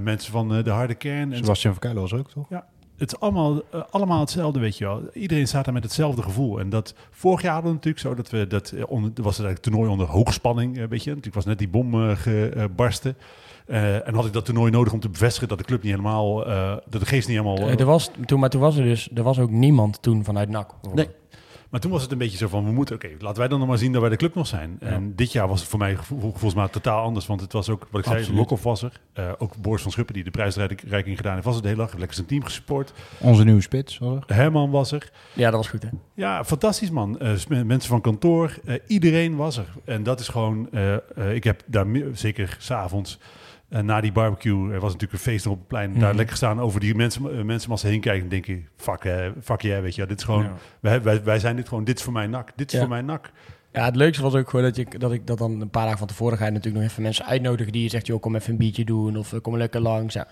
mensen van de harde kern. Sebastian Verkuilen was ook, toch? het is allemaal, allemaal hetzelfde, weet je wel. Iedereen staat daar met hetzelfde gevoel. En dat vorig jaar hadden we natuurlijk zo dat we dat onder, was het eigenlijk toernooi onder hoogspanning, weet je. Natuurlijk was net die bom gebarsten. Eh, en had ik dat toernooi nodig om te bevestigen dat de club niet helemaal, eh, dat de geest niet helemaal. eh, er was, toen, maar toen was er dus er was ook niemand toen vanuit NAC. Nee. Maar toen was het een beetje zo van, we moeten, oké, laten wij dan nog maar zien dat wij de club nog zijn. Ja. En dit jaar was het voor mij gevo- volgens mij totaal anders, want het was ook, wat ik zei. Lokhoff was er. Eh, ook Boris van Schuppen, die de prijsreiking gedaan heeft, was het de hele dag. Heeft lekker zijn team gesupport. Onze nieuwe spits, was er. Herman was er. Ja, dat was goed, hè? Ja, fantastisch man. Eh, mensen van kantoor, eh, iedereen was er. En dat is gewoon, eh, eh, ik heb daar zeker s'avonds uh, na die barbecue, er was natuurlijk een feest op het plein, Mhm. daar lekker staan over die mensen, uh, mensenmassa heen kijken en denk je, fuck, uh, fuck yeah, weet je, dit is gewoon, Ja. wij, wij, wij zijn dit gewoon, dit is voor mijn nak, dit is Ja. voor mijn nak. Ja, het leukste was ook gewoon dat, je, dat ik dat dan een paar dagen van tevoren ga je natuurlijk nog even mensen uitnodigen die je zegt, joh, kom even een biertje doen of eh, kom lekker langs. Ja.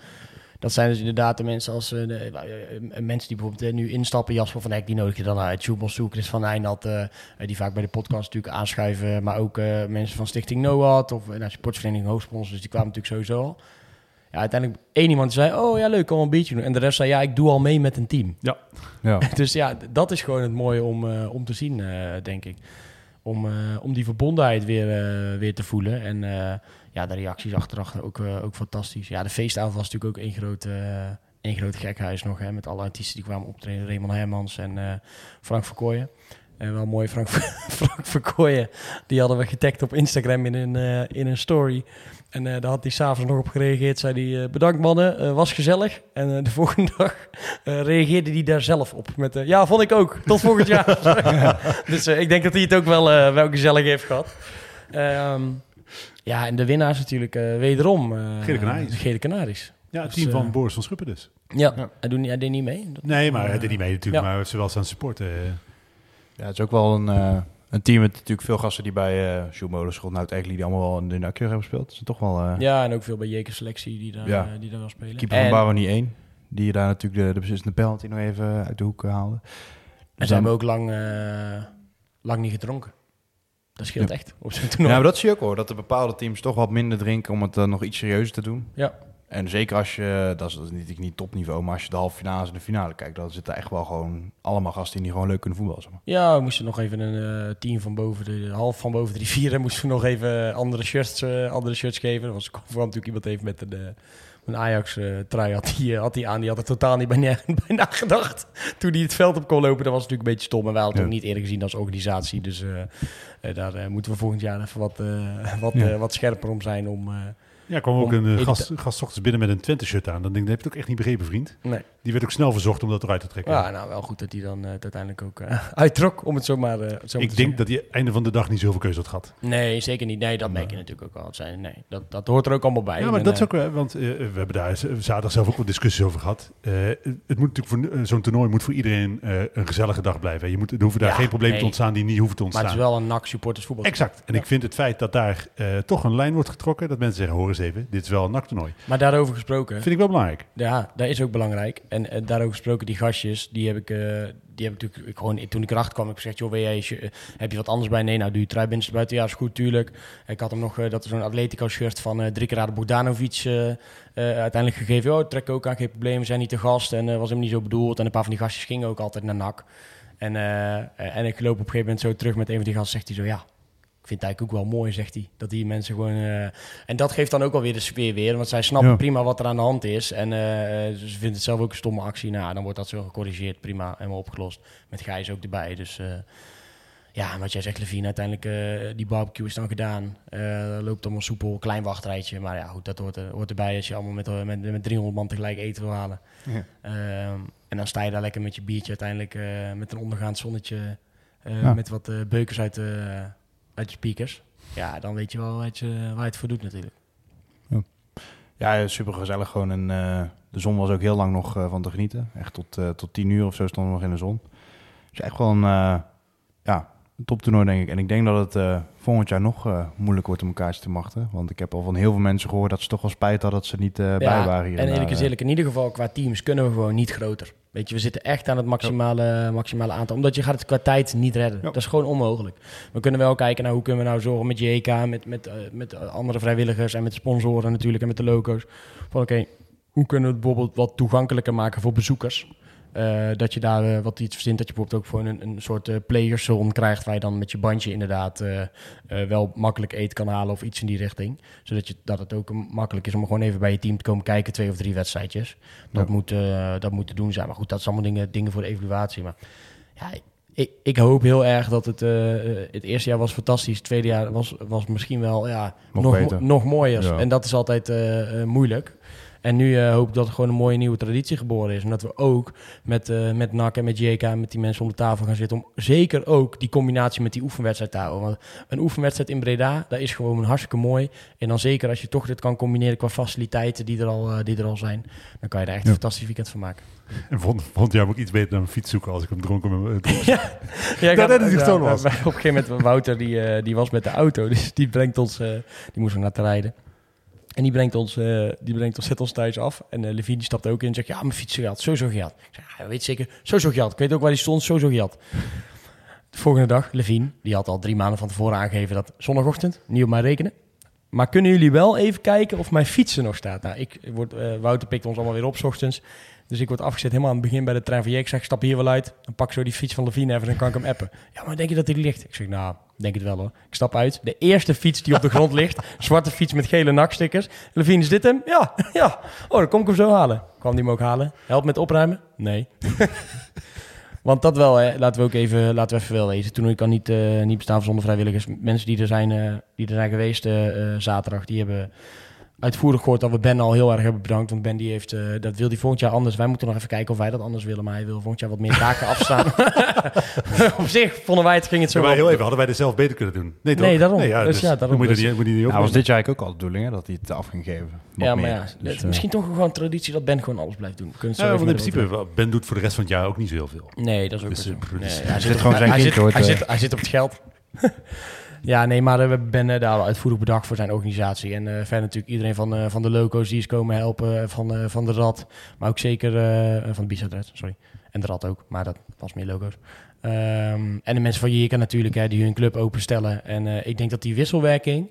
Dat zijn dus inderdaad de mensen als eh, de, eh, eh, mensen die bijvoorbeeld nu instappen. Jasper van Hek, die nodig je dan uit. Sjoebels Zoek, Chris van Eijnat, eh, eh, die vaak bij de podcast natuurlijk aanschuiven. Maar ook eh, mensen van Stichting NOAD of uh, nou, sportsvereniging Hoogsponsors, dus die kwamen natuurlijk sowieso al. Ja, uiteindelijk één iemand die zei, oh ja, leuk, kom wel een biertje doen. En de rest zei, ja, ik doe al mee met een team. Ja. Dus ja, dat is gewoon het mooie om, eh, om te zien, eh, denk ik. Om, eh, om die verbondenheid weer, weer te voelen. En eh, ja, de reacties achteraf ook, eh, ook fantastisch. Ja, de feestavond was natuurlijk ook één groot, eh, één groot gekhuis nog. Hè, met alle artiesten die kwamen optreden. Raymond Hermans en eh, Frank Verkooyen. En wel mooi, Frank, Frank Verkooyen. Die hadden we getagd op Instagram in een, in een story. En daar had hij s'avonds nog op gereageerd. Zei hij, bedankt mannen, was gezellig. En de volgende dag reageerde hij daar zelf op. Met, ja, vond ik ook. Tot volgend jaar. dus ik denk dat hij het ook wel, wel gezellig heeft gehad. Ehm, ja, en de winnaars natuurlijk eh, wederom. eh, Gele Canaries. Ja, het Dus, team van eh, Boris van Schuppen dus. Ja, Ja. Hij, doet niet, hij deed niet mee. Dat- Nee, maar hij deed niet mee natuurlijk, Ja. maar ze wel staan supporten. Ja, het is ook wel een, eh, een team met natuurlijk veel gasten die bij uh, nou eigenlijk die allemaal wel in de nakeur hebben gespeeld. Is toch wel... eh Ja, en ook veel bij Jeker Selectie die daar, Ja. die daar wel spelen. keeper en, van Baronie 1, die je daar natuurlijk de, de beslissende penalty nog even uit de hoek haalde. en Dus ze dan- hebben ook lang, eh, lang niet gedronken. Dat scheelt Ja. echt op zo'n Ja, toernooi. maar dat zie je ook hoor, dat de bepaalde teams toch wat minder drinken om het dan nog iets serieuzer te doen. Ja. En zeker als je, dat is, dat is niet, niet topniveau, maar als je de halve finale en de finale kijkt, dan zitten echt wel gewoon allemaal gasten in die gewoon leuk kunnen voetballen. Zeg maar. Ja, we moesten nog even een eh team van boven de, half van boven de rivieren moesten we nog even andere shirts, eh, andere shirts geven. Er was kwam natuurlijk iemand even met een, eh, een Ajax eh trui had die, eh, had die aan. Die had er totaal niet bij, na- bij nagedacht. Toen hij het veld op kon lopen, dat was natuurlijk een beetje stom. En wij hadden het Ja. ook niet eerder gezien als organisatie. Dus eh, eh, daar eh, moeten we volgend jaar even wat, eh, wat, Ja. eh, wat scherper om zijn. Om, eh, Ja, kwam ook een eh, gast, gast ochtends binnen met een Twente-shirt aan. Dan denk ik, dat heb je het ook echt niet begrepen, vriend. nee. Die werd ook snel verzocht om dat eruit te trekken. Ja, nou wel goed dat hij dan het uiteindelijk ook eh, uittrok, om het zo maar, eh, zo maar te ik denk zeggen. dat hij einde van de dag niet zoveel keuze had gehad. Nee, zeker niet. Nee, dat merk je natuurlijk ook al. Zijn, nee, dat, dat hoort er ook allemaal bij. Ja, maar En, dat is ook want we hebben daar zaterdag zelf ook wel discussies over gehad. Eh, het moet natuurlijk voor zo'n toernooi moet voor iedereen een gezellige dag blijven. Je moet, er hoeven daar Ja, geen problemen nee. te ontstaan die niet hoeven te Maar ontstaan. het is wel een NAC supporters voetbal. Exact. En ik vind het feit dat daar toch een lijn wordt getrokken, dat mensen zeggen, hoor eens even, dit is wel een naktoernooi. Maar daarover gesproken, Vind ik wel belangrijk. ja, dat is ook belangrijk. En eh, daarover gesproken, die gastjes, die heb ik, eh, die heb ik natuurlijk gewoon, toen ik erachter kwam, heb ik gezegd, joh, jij, eh, heb je wat anders bij? Nee, nou doe je trui binnen buiten. Ja, is goed, tuurlijk. Ik had hem nog, eh, dat zo'n Atletico shirt van eh drie keer aan Bogdanovic uiteindelijk gegeven. Oh, trek ook aan, geen probleem, we zijn niet te gast. En was hem niet zo bedoeld. En een paar van die gastjes gingen ook altijd naar NAC. En, en ik loop op een gegeven moment zo terug met een van die gasten, zegt hij zo, ja, het eigenlijk ook wel mooi, zegt hij. Dat die mensen gewoon... eh, en dat geeft dan ook alweer de sfeer weer. Want zij snappen Ja. prima wat er aan de hand is. En eh, ze vinden het zelf ook een stomme actie. Nou, dan wordt dat zo gecorrigeerd. Prima, helemaal opgelost. Met Gijs ook erbij. Dus eh, ja, en wat jij zegt, Levine. Uiteindelijk, die barbecue is dan gedaan. Loopt allemaal soepel, klein wachtrijtje. Maar ja, goed, dat hoort, er, hoort erbij als je allemaal met, met, met 300 man tegelijk eten wil halen. Ja. Ehm, en dan sta je daar lekker met je biertje uiteindelijk met een ondergaand zonnetje. Ja. Met wat eh, beukers uit, de uit je speakers. Ja, dan weet je wel wat je, waar je het voor doet natuurlijk. Ja, super gezellig gewoon. En eh, de zon was ook heel lang nog eh, van te genieten. Echt tot, eh, tot tien uur of zo stonden we nog in de zon. Dus echt wel een, eh, ja, een toptoernooi, denk ik. En ik denk dat het eh, volgend jaar nog eh, moeilijk wordt om een kaartje te machten. Want ik heb al van heel veel mensen gehoord dat ze toch wel spijt hadden dat ze niet eh, bij waren hier. en eerlijk is eh. eerlijk, in ieder geval qua teams kunnen we gewoon niet groter. Weet je, we zitten echt aan het maximale, maximale aantal. Omdat je gaat het qua tijd niet redden. Ja. Dat is gewoon onmogelijk. We kunnen wel kijken naar hoe kunnen we nou zorgen met JK, met, met, met andere vrijwilligers en met sponsoren natuurlijk en met de logo's. Van oké, hoe kunnen we het bijvoorbeeld wat toegankelijker maken voor bezoekers? Eh, dat je daar eh, wat iets verzint, dat je bijvoorbeeld ook gewoon een, een soort eh playerszone krijgt waar je dan met je bandje inderdaad wel makkelijk eten kan halen of iets in die richting. Zodat je, dat het ook makkelijk is om gewoon even bij je team te komen kijken, twee of drie wedstrijdjes. Dat, Ja. moet, dat moet te doen zijn. Maar goed, dat is allemaal dingen, dingen voor de evaluatie. Maar ja, ik, ik hoop heel erg dat het, het eerste jaar was fantastisch. Het tweede jaar was, was misschien wel ja, Nog nog, nog mooier. Ja. En dat is altijd moeilijk. En nu eh, hoop ik dat er gewoon een mooie nieuwe traditie geboren is. En dat we ook met, eh met NAC en met JK en met die mensen om de tafel gaan zitten. Om zeker ook die combinatie met die oefenwedstrijd te houden. Want een oefenwedstrijd in Breda, dat is gewoon hartstikke mooi. En dan zeker als je toch dit kan combineren qua faciliteiten die er al, eh, die er al zijn. Dan kan je daar echt een fantastisch weekend van maken. En vond, vond jij ook iets beter dan een fiets zoeken als ik hem dronken ben? Ja, ja, Dat gaat- het was. Op een gegeven moment, Wouter, die, die was met de auto. Dus die brengt ons, die moest nog naar te rijden. En die brengt ons, eh, die brengt ons, zet ons thuis af. En eh Levine stapt ook in en zegt, ja, mijn fiets gehad, sowieso gehad. Ik zeg, ja, weet zeker, sowieso gehad. Ik weet ook waar die stond, sowieso gehad. De volgende dag, Levine, die had al drie maanden van tevoren aangegeven dat zondagochtend, niet op mij rekenen. Maar kunnen jullie wel even kijken of mijn fiets er nog staat? Nou, ik eh, Wouter pikt ons allemaal weer op 's ochtends. Dus ik word afgezet helemaal aan het begin bij de trein van je. Ik zeg, ik stap hier wel uit. Dan pak ik zo die fiets van Levine even en dan kan ik hem appen. Ja, maar denk je dat hij ligt? Ik zeg, nou, denk het wel hoor. Ik stap uit. De eerste fiets die op de grond ligt. Zwarte fiets met gele nakstickers. Levine, is dit hem? Ja, ja. Oh, dan kom ik hem zo halen. Kwam die hem ook halen? Help met opruimen? Nee. Want dat wel, hè. laten we ook even, laten we even wel wezen. Toen ik kan niet, eh, niet bestaan zonder vrijwilligers. Mensen die er zijn, eh, die er zijn geweest eh, zaterdag, die hebben uitvoerig gehoord dat we Ben al heel erg hebben bedankt. Want Ben die heeft, eh, dat wil hij volgend jaar anders. Wij moeten nog even kijken of wij dat anders willen. Maar hij wil volgend jaar wat meer taken afstaan. Op zich vonden wij het, ging het zo maar heel even, hadden wij dit zelf beter kunnen doen? Nee, toch? Nee, daarom. ja, Dus ja, daarom. moet je Dus- moet je opnemen. was dit jaar eigenlijk ook al de bedoeling, hè, dat hij het af ging geven. Nog Ja, maar meer. ja, Dus, het- eh, misschien toch gewoon traditie dat Ben gewoon alles blijft doen. Kunnen het Ja, want in principe, Ben doet voor de rest van het jaar ook niet zo heel veel. Nee, dat is ook Dus, eh, zo. Nee, dus- hij, zit gewoon zijn hij, kindje, zit, hoort, hij, zit, hij zit op het geld. ja, nee, maar eh, we hebben daar al uitvoerig bedacht voor zijn organisatie. En eh, verder natuurlijk iedereen van, eh, van de loco's die is komen helpen, van, van de rad. Maar ook zeker van de Bizadret, sorry. En de rad ook, maar dat was meer logo's. Ehm, en de mensen van Jirka natuurlijk, hè, die hun club openstellen. En ik denk dat die wisselwerking...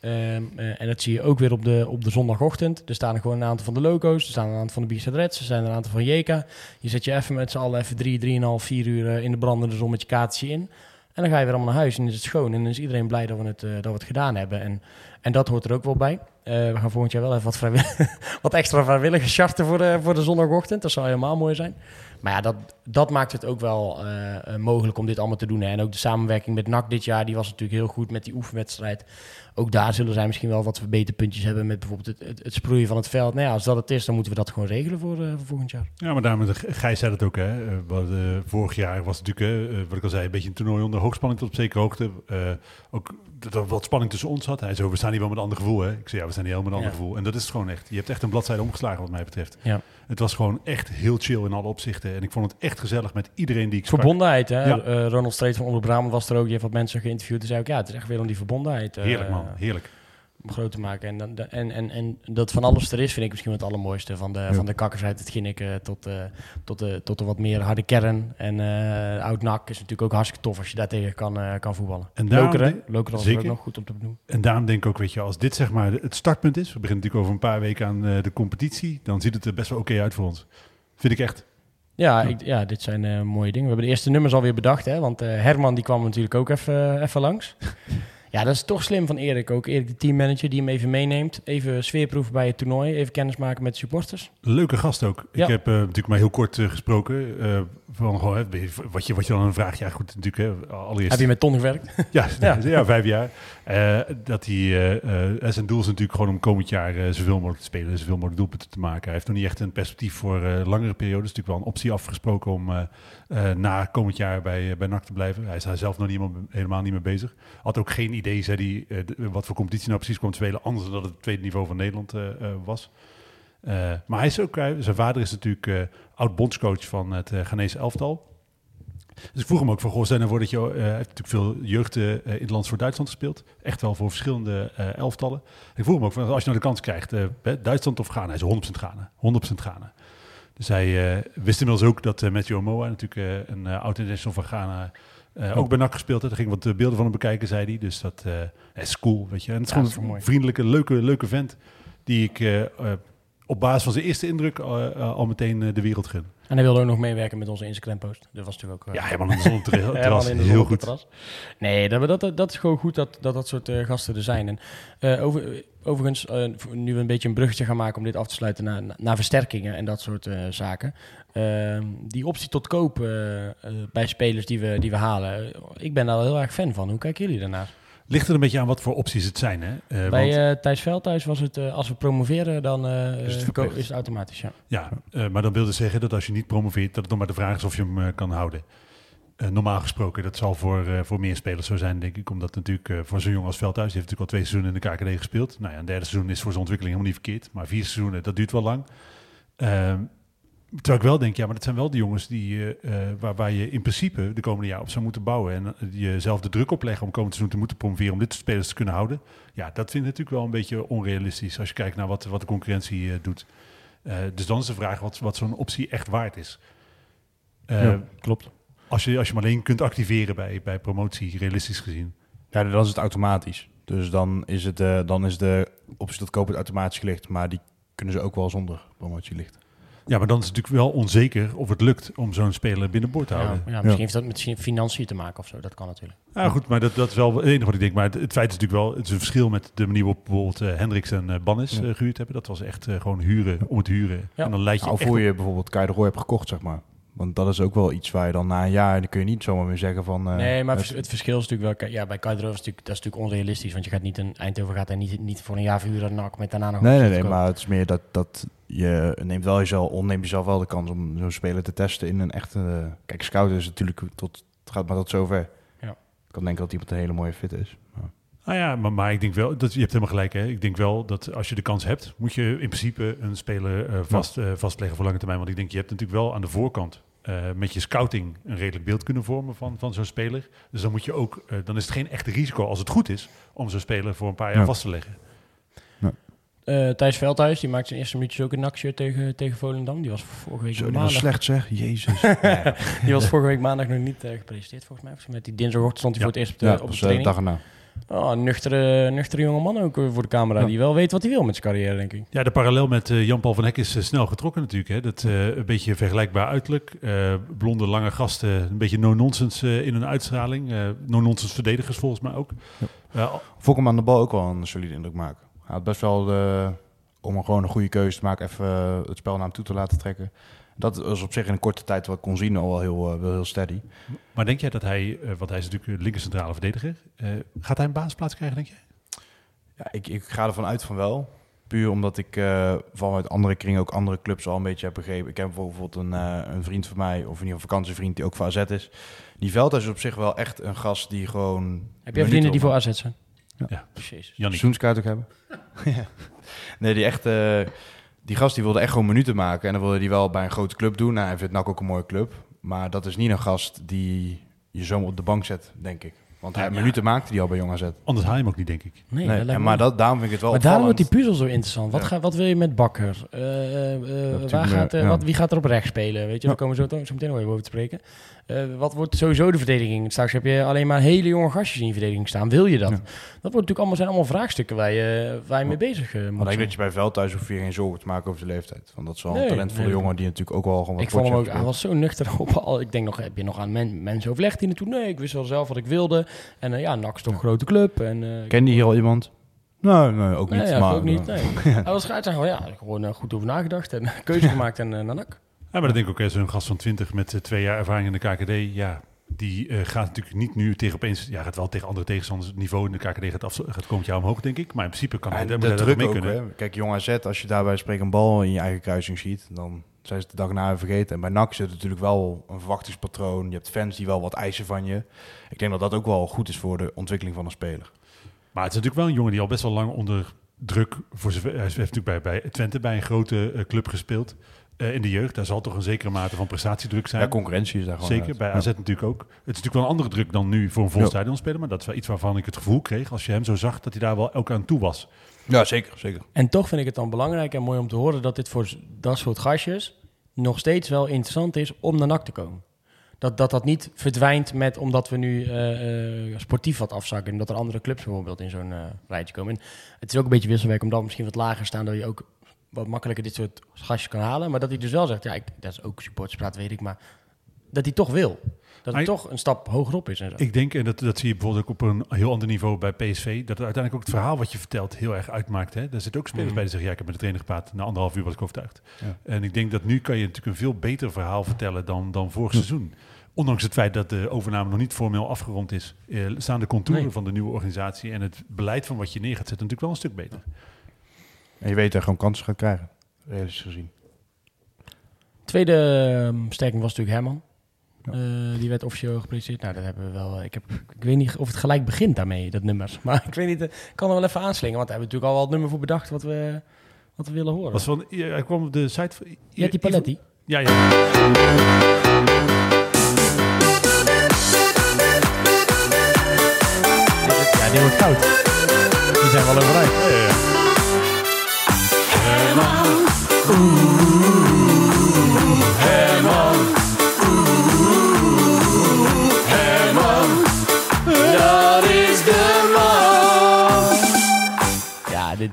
ehm, eh, en dat zie je ook weer op de, op de zondagochtend. Er staan er gewoon een aantal van de logo's. Er staan een aantal van de Bizadrets. Er zijn een aantal van Jeka. Je zet je even met z'n allen even drie, drieënhalf, vier uur in de brandende zon met je kaartje in. En dan ga je weer allemaal naar huis en is het schoon. En dan is iedereen blij dat we het, eh, dat we het gedaan hebben. En, en dat hoort er ook wel bij. Eh, we gaan volgend jaar wel even wat, vrijwillig, wat extra vrijwilligers charten voor de, voor de zondagochtend. Dat zou helemaal mooi zijn. Maar ja, dat, dat maakt het ook wel eh, mogelijk om dit allemaal te doen. Hè. En ook de samenwerking met NAC dit jaar, die was natuurlijk heel goed met die oefenwedstrijd. Ook daar zullen zij misschien wel wat verbeterpuntjes hebben met bijvoorbeeld het, het, het sproeien van het veld. Nou ja, als dat het is, dan moeten we dat gewoon regelen voor, eh, voor volgend jaar. Ja, maar daarom, Gijs zei het ook, hè. Eh, hadden, vorig jaar was het natuurlijk, eh, wat ik al zei, een beetje een toernooi onder hoogspanning tot op zekere hoogte. Eh, ook dat er wat spanning tussen ons had. Hij zei, we staan hier wel met een ander gevoel, hè. Ik zei, ja, we staan hier helemaal met een ander gevoel. En dat is het gewoon echt. Je hebt echt een bladzijde omgeslagen, wat mij betreft. Ja. Het was gewoon echt heel chill in alle opzichten. En ik vond het echt gezellig met iedereen die ik sprak. Verbondenheid, hè? Ja. Eh, Ronald Street van Onder Brabant was er ook. Die heeft wat mensen geïnterviewd. En zei ook, ja, het is echt weer om die verbondenheid eh, Heerlijk man, heerlijk. groot te maken. En, dan- de- en, en, en dat van alles er is, vind ik misschien het allermooiste. Van de, van de kakkers uit het Ginnik eh, tot, eh, tot, de, tot de wat meer harde kern. En eh oud nak is natuurlijk ook hartstikke tof als je daartegen kan, eh, kan voetballen. En daarom Lokeren, was ook nog goed om te benoemen. En daarom denk ik ook, weet je, als dit zeg maar het startpunt is, we beginnen natuurlijk over een paar weken aan de competitie, dan ziet het er best wel oké uit voor ons. Vind ik echt. Ja, ik, ja dit zijn mooie dingen. We hebben de eerste nummers alweer bedacht, hè? Want Herman die kwam natuurlijk ook even, even langs. Ja, dat is toch slim van Erik ook. Erik, de teammanager, die hem even meeneemt. Even sfeerproeven bij het toernooi. Even kennis maken met de supporters. Leuke gast ook. Ja. Ik heb eh, natuurlijk maar heel kort eh, gesproken. eh, van wat, je, wat je dan een vraag. Ja, goed, natuurlijk. Hè, allereerst. Heb je met Ton gewerkt? Ja, Ja. ja. vijf jaar. Eh, dat hij, eh, eh, zijn doel is natuurlijk gewoon om komend jaar eh, zoveel mogelijk te spelen, zoveel mogelijk doelpunten te maken. Hij heeft nog niet echt een perspectief voor langere periodes. natuurlijk wel een optie afgesproken om na komend jaar bij, bij NAC te blijven. Hij is daar zelf nog niet, helemaal- niet mee bezig. Had ook geen idee, zei hij, wat voor competitie nou precies kwam spelen, anders dan dat het tweede niveau van Nederland was. Maar hij is ook, zijn vader is natuurlijk oud-bondscoach van het uh, Ghanese elftal. Dus ik vroeg hem ook van, goh, stel nou voor dat je, eh, heeft natuurlijk veel jeugd eh, in het land voor Duitsland gespeeld. Echt wel voor verschillende eh, elftallen. Ik vroeg hem ook van, als je nou de kans krijgt, Duitsland of Ghana? Hij zei 100% Ghana, 100% Ghana. Dus hij wist inmiddels ook dat eh, Matthew Omoa, natuurlijk een oud-international van Ghana, ook bij NAC gespeeld. Daar ging wat beelden van hem bekijken, zei hij. Dus dat is cool, weet je. En het is Ja, dat is gewoon een vriendelijke, leuke, leuke vent die ik op basis van zijn eerste indruk eh, eh, al meteen eh, de wereld gun. En hij wilde ook nog meewerken met onze Instagram-post. Dat was natuurlijk ook... Ja, helemaal in de zon terras, in de heel goed. terras. Nee, dat, dat, dat, is gewoon goed dat dat, dat soort gasten er zijn. En, over, overigens, nu we een beetje een bruggetje gaan maken om dit af te sluiten naar, naar versterkingen en dat soort zaken. Ehm, die optie tot koop bij spelers die we, die we halen, ik ben daar wel heel erg fan van. Hoe kijken jullie daarnaar? Ligt er een beetje aan wat voor opties het zijn, hè? Eh, want, bij eh Thijs Veldhuis was het, eh, als we promoveren, dan Is het is het automatisch, ja. ja, maar dan wil dus zeggen dat als je niet promoveert, dat het nog maar de vraag is of je hem kan houden. Normaal gesproken, dat zal voor, voor meer spelers zo zijn, denk ik. Omdat natuurlijk voor zo'n jongen als Veldhuis, die heeft natuurlijk al twee seizoenen in de KKD gespeeld. Nou ja, een derde seizoen is voor zijn ontwikkeling helemaal niet verkeerd. Maar vier seizoenen, dat duurt wel lang. Terwijl ik wel denk, ja, maar dat zijn wel de jongens die, eh, eh, waar, waar je in principe de komende jaar op zou moeten bouwen. En eh, jezelf de druk opleggen om komend seizoen te moeten promoveren, om dit soort spelers te kunnen houden. Ja, dat vind ik natuurlijk wel een beetje onrealistisch als je kijkt naar wat, wat de concurrentie eh, doet. Eh, dus dan is de vraag wat, wat zo'n optie echt waard is. Eh, Ja, klopt. als, je, als je hem alleen kunt activeren bij, bij promotie, realistisch gezien. Ja, dan is het automatisch. Dus dan is, het, eh, dan is de optie tot kopen automatisch gelicht. Maar die kunnen ze ook wel zonder promotie lichten. Ja, maar dan is het natuurlijk wel onzeker of het lukt om zo'n speler binnenboord te houden. ja, misschien heeft dat met financiën te maken of zo, dat kan natuurlijk. Ja, goed, maar dat, dat is wel het enige wat ik denk. Maar het, het feit is natuurlijk wel, het is een verschil met de manier waarop bijvoorbeeld eh, Hendricks en eh, Bannis Ja. eh, gehuurd hebben. Dat was echt gewoon huren om het huren. Ja. En dan leid je Nou, echt voor je bijvoorbeeld Kai de Roy hebt gekocht, zeg maar. Want dat is ook wel iets waar je dan na een jaar... dan kun je niet zomaar meer zeggen van... eh, nee, maar het- verschil is natuurlijk wel... Ja, bij Kaidro is natuurlijk, dat is natuurlijk onrealistisch. Want je gaat niet een Eindhoven gaat en niet, niet voor een jaar verhuren NAC met daarna nog... Nee, nee, nee, maar het is meer dat, dat je neemt wel jezelf, onneemt jezelf wel de kans om zo'n speler te testen in een echte... eh, kijk, scouten is natuurlijk tot, het gaat maar tot zover. Ja. Ik kan denken dat iemand een hele mooie fit is. Maar- Nou ja, maar, maar ik denk wel, dat, je hebt helemaal gelijk. Hè? Ik denk wel dat als je de kans hebt, moet je in principe een speler eh, vast, eh, vastleggen voor lange termijn. Want ik denk, je hebt natuurlijk wel aan de voorkant eh, met je scouting een redelijk beeld kunnen vormen van, van zo'n speler. Dus dan moet je ook, dan is het geen echte risico als het goed is om zo'n speler voor een paar jaar Ja. vast te leggen. Eh, Thijs Veldhuis, die maakte zijn eerste minuutjes ook een NAC-shirt tegen, tegen Volendam. Die was vorige week Zo, die was maandag... slecht zeg, jezus. Die was vorige week maandag nog niet gepresenteerd, volgens mij. Met die dinsdagochtend stond hij Ja. voor het eerst op de, ja, op de was de training. dag erna. Oh, een nuchtere, nuchtere jonge man ook eh, voor de camera. Ja. Die wel weet wat hij wil met zijn carrière, denk ik. Ja, de parallel met eh, Jan-Paul van Hek is eh, snel getrokken natuurlijk. Hè. Dat eh, een beetje vergelijkbaar uiterlijk. Eh, blonde, lange gasten, een beetje no-nonsense eh, in hun uitstraling. Eh, no-nonsense verdedigers volgens mij ook. Vond ik hem aan de bal ook wel een solide indruk maken. Hij had best wel de, om een gewoon een goede keuze te maken, even het spel naar hem toe te laten trekken. Dat was op zich in een korte tijd wat ik kon zien al wel heel, eh, wel heel steady. maar denk jij dat hij, eh, want hij is natuurlijk een linker centrale verdediger, eh, gaat hij een basisplaats krijgen, denk je? Ja, ik, ik ga ervan uit van wel. Puur omdat ik eh vanuit andere kringen ook andere clubs al een beetje heb begrepen. Ik heb bijvoorbeeld een, eh, een vriend van mij, of in ieder geval een vakantievriend die ook voor AZ is. Die Veldhuis is op zich wel echt een gast die gewoon... Heb jij vrienden die voor AZ zijn? Ja. Jezus. Jannik. Seizoenskaart ook hebben. Ja. Nee, die echt... die gast die wilde echt gewoon minuten maken. En dan wilde hij wel bij een grote club doen. Nou, hij vindt NAC ook een mooie club. Maar dat is niet een gast die je zomaar op de bank zet, denk ik. Want hij Ja. minuten maakte die al bij Jong AZ. Anders haal je hem ook niet, denk ik. Nee, Nee, dat lijkt en me maar dat, daarom vind ik het wel Maar daarom wordt die puzzel zo interessant. Wat, Ja. ga, wat wil je met Bakker? Eh, eh, eh, waar gaat, eh, wat, wie gaat er op rechts spelen? Weet je, daar komen we zo, zo meteen nog even over te spreken. Eh, wat wordt sowieso de verdediging? Straks heb je alleen maar hele jonge gastjes in je verdediging staan. Wil je dat? Ja. Dat wordt natuurlijk allemaal, zijn allemaal vraagstukken waar je, waar je mee bezig eh, Maar moet ik denk dat je bij Veldhuis hoef je geen zorgen te maken over zijn leeftijd. Want dat is wel Nee, een talentvolle nee. jongen die natuurlijk ook wel gewoon wat Ik vond hem ook, hij was zo nuchter op al. Ik denk nog, heb je nog aan men, mensen overlegd die naartoe? Nee, ik wist wel zelf wat ik wilde. En eh, ja, NAC is toch een grote club. En, eh, je hier al iemand? Nee, nee, ook niet. nee, ja, maar, ook niet. Nee. Hij was scheidsrechter. Ja, gewoon goed over nagedacht en keuze gemaakt en naar NAC. Ja, maar dat denk ik ook, zo'n gast van 20 met eh, twee jaar ervaring in de KKD, ja, die eh, gaat natuurlijk niet nu tegen opeens, ja, gaat wel tegen andere tegenstanders niveau in de KKD gaat, af, gaat komend jaar omhoog, denk ik. Maar in principe kan hij En daar daar ook, mee kunnen. hè. Kijk, Jong AZ, als je daarbij spreekt een bal in je eigen kruising ziet, dan zijn ze de dag na vergeten. En bij NAC zit natuurlijk wel een verwachtingspatroon. Je hebt fans die wel wat eisen van je. Ik denk dat dat ook wel goed is voor de ontwikkeling van een speler. Maar het is natuurlijk wel een jongen die al best wel lang onder druk voor zijn. Hij heeft natuurlijk bij, bij Twente bij een grote eh, club gespeeld eh, in de jeugd. Daar zal toch een zekere mate van prestatiedruk zijn. Ja, concurrentie is daar gewoon Zeker, uit. bij Ja. AZ natuurlijk ook. Het is natuurlijk wel een andere druk dan nu voor een vol stadion spelen. Maar dat is wel iets waarvan ik het gevoel kreeg, als je hem zo zag, dat hij daar wel ook aan toe was. Ja, zeker, zeker. En toch vind ik het dan belangrijk en mooi om te horen dat dit voor dat soort gastjes nog steeds wel interessant is om naar NAC te komen. Dat dat, dat niet verdwijnt met omdat we nu eh, eh, sportief wat afzakken. Omdat er andere clubs bijvoorbeeld in zo'n rijtje komen. En het is ook een beetje wisselwerk omdat we misschien wat lager staan. Dat je ook wat makkelijker dit soort gastjes kan halen. Maar dat hij dus wel zegt, ja, ik, dat is ook supporterspraat, weet ik. Maar dat hij toch wil. Dat het toch een stap hogerop is en zo. Ik denk, en dat, dat zie je bijvoorbeeld ook op een heel ander niveau bij PSV, dat het uiteindelijk ook het verhaal wat je vertelt heel erg uitmaakt. Hè? Er zitten ook spelers Mhm. bij die zeggen, ja, ik heb met de trainer gepraat, na anderhalf uur was ik overtuigd. Ja. En ik denk dat nu kan je natuurlijk een veel beter verhaal vertellen dan, dan vorig seizoen. Ondanks het feit dat de overname nog niet formeel afgerond is, eh, staan de contouren Nee. van de nieuwe organisatie en het beleid van wat je neer gaat zetten natuurlijk wel een stuk beter. En je weet dat je gewoon kansen gaat krijgen, realistisch gezien. Tweede ehm, sterking was natuurlijk Herman. Ja. Eh, die werd officieel gepresenteerd. Nou, dat hebben we wel. Ik, heb, ik weet niet of het gelijk begint daarmee, dat nummer. Maar ik weet niet, eh, ik kan er wel even aanslingen. Want daar hebben we natuurlijk al wel het nummer voor bedacht wat we, wat we willen horen. Was van, ja, hij kwam op de site van... Je hebt die Paletti. Ja, ja. Ja, die wordt goud. Die zijn wel. Ja, ja, ja.